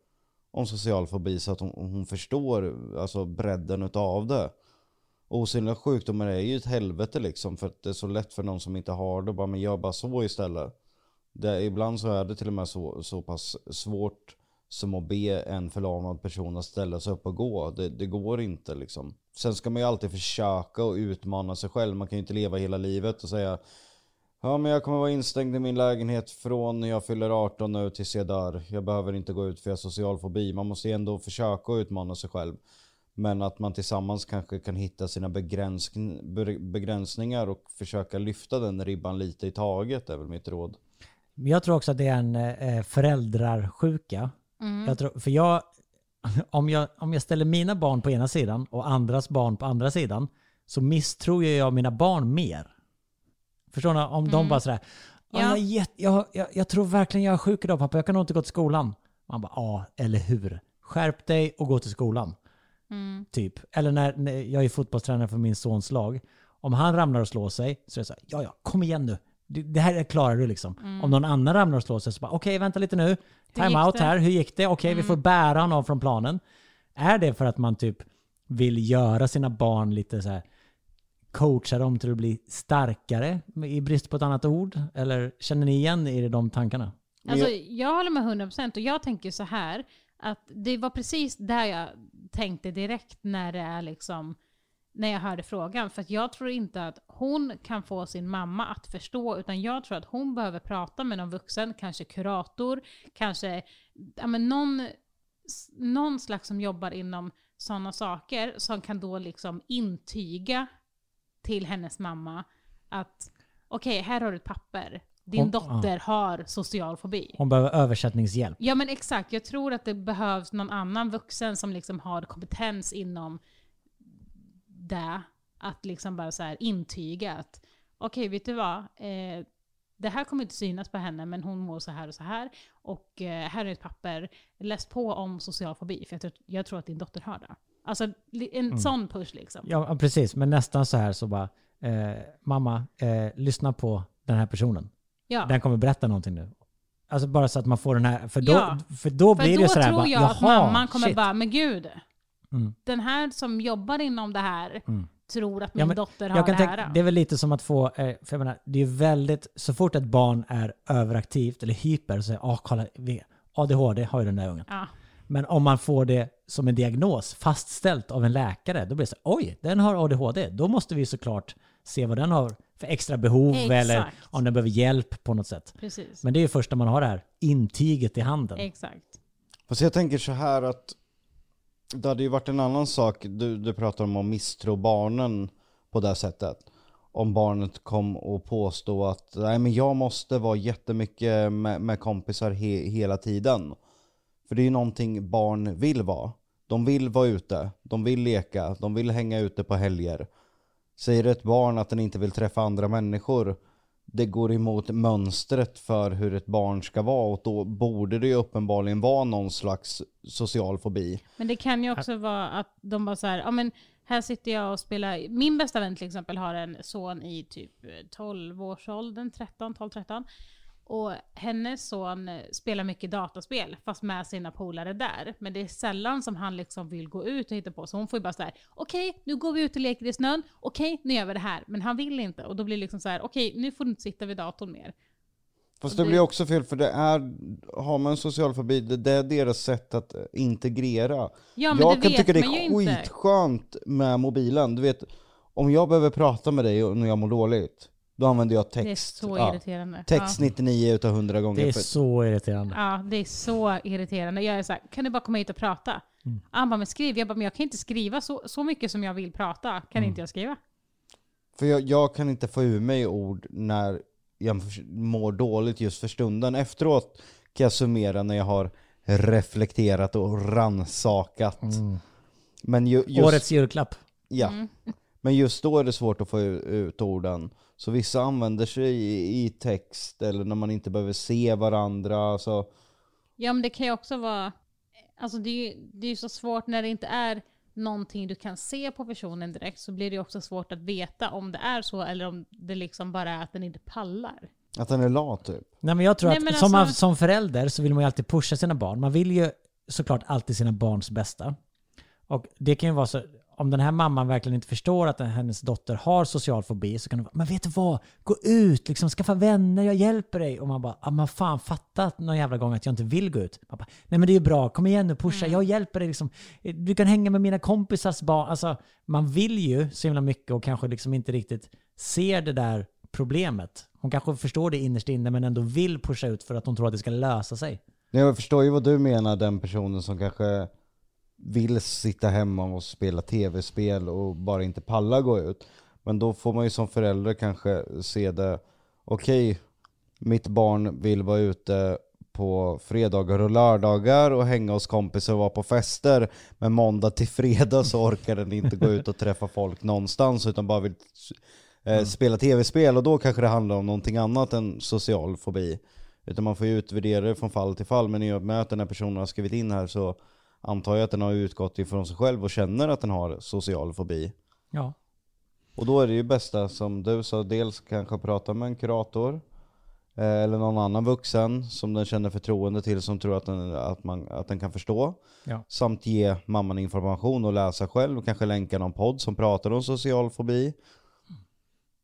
om social fobi så att hon, hon förstår alltså bredden utav det. Osynliga sjukdomar är ju ett helvete liksom för att det är så lätt för någon som inte har det. Bara, men gör bara så istället. Det, ibland så är det till och med så, så pass svårt som att be en förlamad person att ställa sig upp och gå. Det, det går inte liksom. Sen ska man ju alltid försöka och utmana sig själv. Man kan ju inte leva hela livet och säga Ja men jag kommer vara instängd i min lägenhet från när jag fyller 18 nu tills jag dör. Jag behöver inte gå ut för jag har social fobi. Man måste ändå försöka utmana sig själv. Men att man tillsammans kanske kan hitta sina begräns begränsningar och försöka lyfta den ribban lite i taget är väl mitt råd. Jag tror också att det är en eh, föräldrarsjuka. Mm. Jag tror, för jag om, jag, om jag ställer mina barn på ena sidan och andras barn på andra sidan så misstror jag mina barn mer. Förstår ni? Om de Mm. bara sådär, ja. Ja. jag, jag, jag, jag tror verkligen jag är sjuk idag pappa, jag kan nog inte gå till skolan. Man bara, ja, eller hur? Skärp dig och gå till skolan. Mm. Typ. Eller när, när jag är fotbollstränare för min sons lag. Om han ramlar och slår sig så är det så här, ja ja, kom igen nu. Det här klarar du liksom. Om någon annan ramlar och slår sig så bara, okej vänta lite nu. Mm. Hur Time gick out det? Mm. här, hur gick det? Okej, vi får bära honom från planen. Är det för att man typ vill göra sina barn lite så här coacha dem till att bli starkare i brist på ett annat ord? Eller känner ni igen er i de tankarna? Alltså, jag håller med 100% och jag tänker så här att det var precis där jag tänkte direkt när det är liksom när jag hörde frågan. För att jag tror inte att hon kan få sin mamma att förstå, utan jag tror att hon behöver prata med någon vuxen, kanske kurator, kanske ja, men någon, någon slags som jobbar inom sådana saker, som kan då liksom intyga till hennes mamma att okej, här har du ett papper. Din Hon- dotter har social fobi. Hon behöver översättningshjälp. Ja men exakt, jag tror att det behövs någon annan vuxen som liksom har kompetens inom det. Att liksom bara så här intyga att okej, vet du vad? Eh, det här kommer inte synas på henne, men hon mår så här och så här. Och eh, här är ett papper. Läs på om social fobi, för jag tror, jag tror att din dotter har det. Alltså en sån push liksom. Ja, precis. Men nästan så här så bara, eh, mamma, eh, lyssna på den här personen. Ja. Den kommer berätta någonting nu. Alltså bara så att man får den här, för då, Ja. för då För blir det då ju sådär tror bara, jag att jaha, mamman kommer shit. bara, men gud. Mm. Den här som jobbar inom det här Mm. tror att min Ja, men dotter har Jag kan det tänka, här. det är väl lite som att få, eh, för jag menar, det är väldigt, så fort ett barn är överaktivt eller hyper så säger ah kolla, ADHD har ju den där ungen. Ja. Men om man får det som en diagnos fastställt av en läkare, då blir det så oj, den har ADHD. Då måste vi såklart se vad den har för extra behov eller Exakt. om den behöver hjälp på något sätt. Precis. Men det är ju först när man har det här intyget i handen. Exakt. Fast jag tänker så här att det hade ju varit en annan sak, du, du pratar om att misstro barnen på det sättet. Om barnet kom och påstå att nej men jag måste vara jättemycket med, med kompisar he, hela tiden. För det är ju någonting barn vill vara. De vill vara ute, de vill leka, de vill hänga ute på helger. Säger ett barn att den inte vill träffa andra människor, det går emot mönstret för hur ett barn ska vara och då borde det ju uppenbarligen vara någon slags social fobi. Men det kan ju också vara att de bara så här, ja men här sitter jag och spelar, min bästa vän till exempel har en son i typ 12-årsåldern, 13, 12-13. Och hennes son eh, spelar mycket dataspel, fast med sina polare där. Men det är sällan som han liksom vill gå ut och hitta på. Så hon får ju bara så här: okej nu går vi ut och leker i snön, okej nu gör vi det här. Men han vill inte. Och då blir det liksom så här: okej nu får du inte sitta vid datorn mer. Fast det blir också fel för det är, har man en social fobi, det, är deras sätt att integrera. Ja men jag kan tycka det är inte. skitskönt med mobilen. Du vet, om jag behöver prata med dig och- när jag mår dåligt, då använder jag text. Det är så Ja. irriterande. Text 99 utav 100 gånger. Det är för- så irriterande. Ja, det är så irriterande. Jag är så här, kan du bara komma hit och prata? Mm. Han bara, men skriv. Jag bara, men jag kan inte skriva så, så mycket som jag vill prata. Kan Mm. inte jag skriva? För jag, jag kan inte få ur mig ord när jag mår dåligt just för stunden. Efteråt kan jag summera när jag har reflekterat och ransakat. Men ju, just, Årets julklapp. Ja. Men just då är det svårt att få ut orden. Så vissa använder sig i, i text eller när man inte behöver se varandra. Så, Ja men det kan ju också vara, alltså det är ju det är så svårt när det inte är någonting du kan se på personen direkt så blir det ju också svårt att veta om det är så eller om det liksom bara är att den inte pallar. att den är lat typ. Nej men jag tror Nej, att men som, man, alltså- som förälder så vill man ju alltid pusha sina barn. Man vill ju såklart alltid sina barns bästa. Och det kan ju vara så, om den här mamman verkligen inte förstår att hennes dotter har social fobi så kan det vara, men vet du vad? Gå ut, liksom skaffa vänner, jag hjälper dig. Och man bara, ah, man fan fattat någon jävla gång att jag inte vill gå ut. Man bara, Nej men det är ju bra, kom igen nu, pusha, jag hjälper dig liksom. Du kan hänga med mina kompisars barn. Alltså, man vill ju så himla mycket och kanske liksom inte riktigt ser det där problemet. Hon kanske förstår det innerst inne men ändå vill pusha ut för att hon tror att det ska lösa sig. Jag förstår ju vad du menar, den personen som kanske vill sitta hemma och spela tv-spel och bara inte palla gå ut. Men då får man ju som förälder kanske se det, okej, mitt barn vill vara ute på fredagar och lördagar och hänga hos kompisar och vara på fester. Men måndag till fredag så orkar den inte gå ut och träffa folk någonstans utan bara vill eh, spela tv-spel och då kanske det handlar om någonting annat än social fobi. Utan man får ju utvärdera det från fall till fall. Men i och med att den här personen har skrivit in här så antar jag att den har utgått ifrån sig själv och känner att den har social fobi. Ja. Och då är det ju bästa som du sa, dels kanske prata med en kurator eh, eller någon annan vuxen som den känner förtroende till som tror att den, att man, att den kan förstå. Ja. Samt ge mamman information och läsa själv, kanske länka någon podd som pratar om social fobi.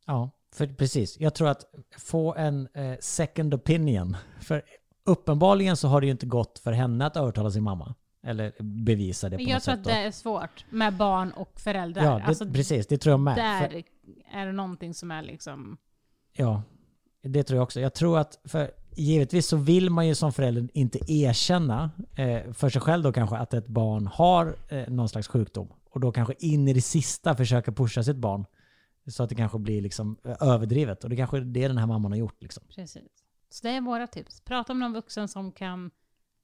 Ja, för precis. Jag tror att få en eh, second opinion. För uppenbarligen så har det ju inte gått för henne att övertala sin mamma. Eller bevisa det på Jag något tror sätt. att då. det är svårt med barn och föräldrar. Ja, det, alltså, precis. Det tror jag med. där är det någonting som är liksom... ja, det tror jag också. Jag tror att, för givetvis så vill man ju som förälder inte erkänna eh, för sig själv då kanske att ett barn har eh, någon slags sjukdom. Och då kanske in i det sista försöka pusha sitt barn. Så att det kanske blir liksom eh, överdrivet. Och det kanske är det den här mamman har gjort. Liksom. Precis. Så det är våra tips. Prata med någon vuxen som kan...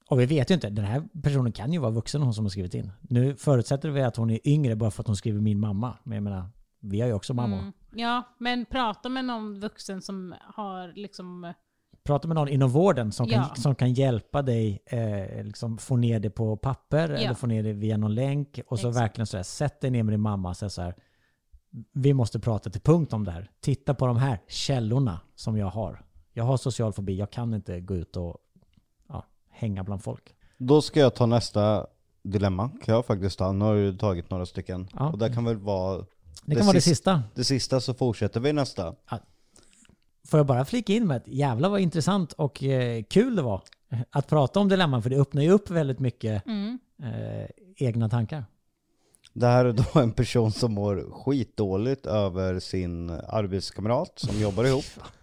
Och vi vet ju inte, den här personen kan ju vara vuxen hon som har skrivit in. Nu förutsätter vi att hon är yngre bara för att hon skriver min mamma. Men jag menar, vi har ju också mammor. Mm, ja, men prata med någon vuxen som har liksom... Prata med någon inom vården som kan, Ja. som kan hjälpa dig eh, liksom få ner det på papper eller få ner det via någon länk. Och så Exakt. verkligen sådär, sätt dig ner med din mamma och säg så här. Vi måste prata till punkt om det här. Titta på de här källorna som jag har. Jag har social fobi, jag kan inte gå ut och ja, hänga bland folk. Då ska jag ta nästa dilemma, kan jag faktiskt ta. Nu har du tagit några stycken. Ja. Och det kan väl vara Det kan vara det sist- sista. det sista så fortsätter vi nästa. Får jag bara flika in med att jävla vad intressant och eh, kul det var att prata om dilemman för det öppnar ju upp väldigt mycket Mm. eh, egna tankar. Det här är då en person som mår skitdåligt över sin arbetskamrat som jobbar ihop.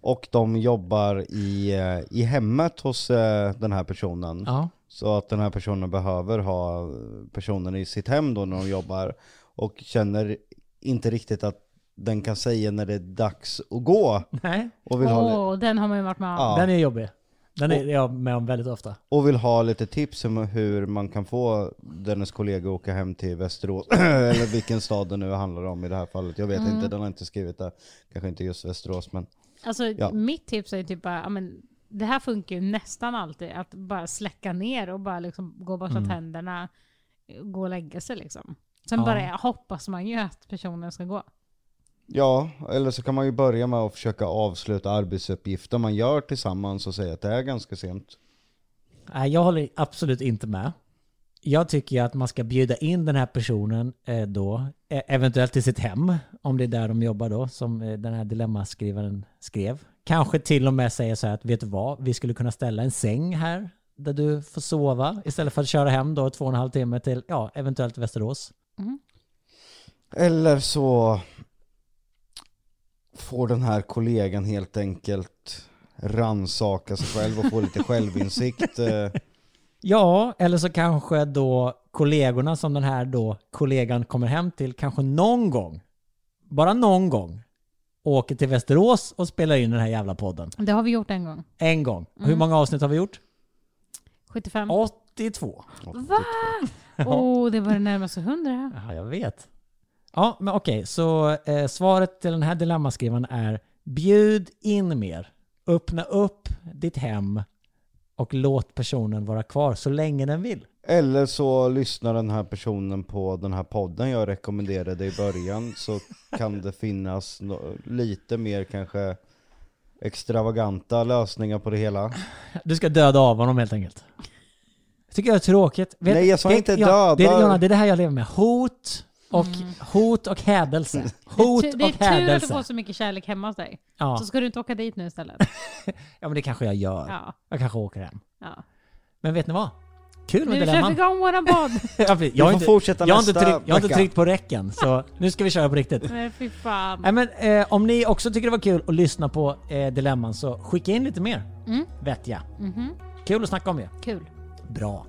Och de jobbar i, eh, i hemmet hos eh, den här personen. Ja, Så att den här personen behöver ha personen i sitt hem då när de jobbar. Och känner inte riktigt att den kan säga när det är dags att gå. nej, Och vill, ha, Åh, den har man ju varit med om. Ja. den är jobbig. Den är jag med om väldigt ofta. och vill ha lite tips om hur man kan få dennes kollega att åka hem till Västerås. Eller vilken stad det nu handlar om i det här fallet. Jag vet Mm. inte, den har inte skrivit det. Kanske inte just Västerås men. Alltså Ja. mitt tips är typ bara, men, det här funkar ju nästan alltid, att bara släcka ner och bara liksom gå och borsta tänderna, gå och lägga sig liksom. Sen Ja. bara hoppas man ju att personen ska gå. Ja, eller så kan man ju börja med att försöka avsluta arbetsuppgifter man gör tillsammans och säga att det är ganska sent. Nej, jag håller absolut inte med. Jag tycker att man ska bjuda in den här personen eh, då, eh, eventuellt till sitt hem, om det är där de jobbar då, som eh, den här dilemmaskrivaren skrev. Kanske till och med säga så här att, vet du vad, vi skulle kunna ställa en säng här där du får sova istället för att köra hem då två och en halv timme till, ja, eventuellt Västerås. Eller så får den här kollegan helt enkelt ransaka sig själv och få lite självinsikt. Ja, eller så kanske då kollegorna som den här då kollegan kommer hem till kanske någon gång, bara någon gång, åker till Västerås och spelar in den här jävla podden. Det har vi gjort en gång. En gång. Hur Mm. många avsnitt har vi gjort? 75. 82. Va? Oh, det var det närmaste 100. Ja, jag vet. Ja, men okej, så eh, svaret till den här dilemmaskrivaren är bjud in mer. Öppna upp ditt hem och låt personen vara kvar så länge den vill. Eller så lyssnar den här personen på den här podden jag rekommenderade i början så kan det finnas no- lite mer kanske extravaganta lösningar på det hela. Du ska döda av honom helt enkelt. Jag tycker jag är tråkigt. Vet- Nej, jag sa vet- inte ja, det, är, döda. Jonna, det är det här jag lever med. Hot och, hot och hädelse. Hot Mm. Det är och tur att du hädelse. får så mycket kärlek hemma hos dig. Ja. Så ska du inte åka dit nu istället. ja, men det kanske jag gör. Ja. Jag kanske åker hem. ja. Men vet ni vad? Kul med Nu kör vi dilemman. igång våran podd! Jag, har får inte, fortsätta jag, har inte nästa tryckt, jag har inte tryckt på räcken, så nu ska vi köra på riktigt. Nej fy fan. Nej, men, eh, om ni också tycker det var kul att lyssna på eh, Dilemman så skicka in lite mer. Mm. Vet jag. Mhm. Kul att snacka om det. Kul. Bra.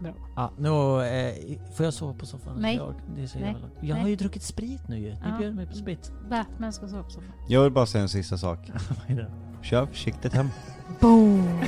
Bra. Bra. Ja, nu, eh, får jag sova på soffan? Nej. Jag, det är så Nej. jävla... jag har Nej. ju druckit sprit nu ju. Ni Ja. bjöd mig på sprit. Batman ska sova på soffan. Jag vill bara säga en sista sak. Vad är det? Kör försiktigt hem. Boom!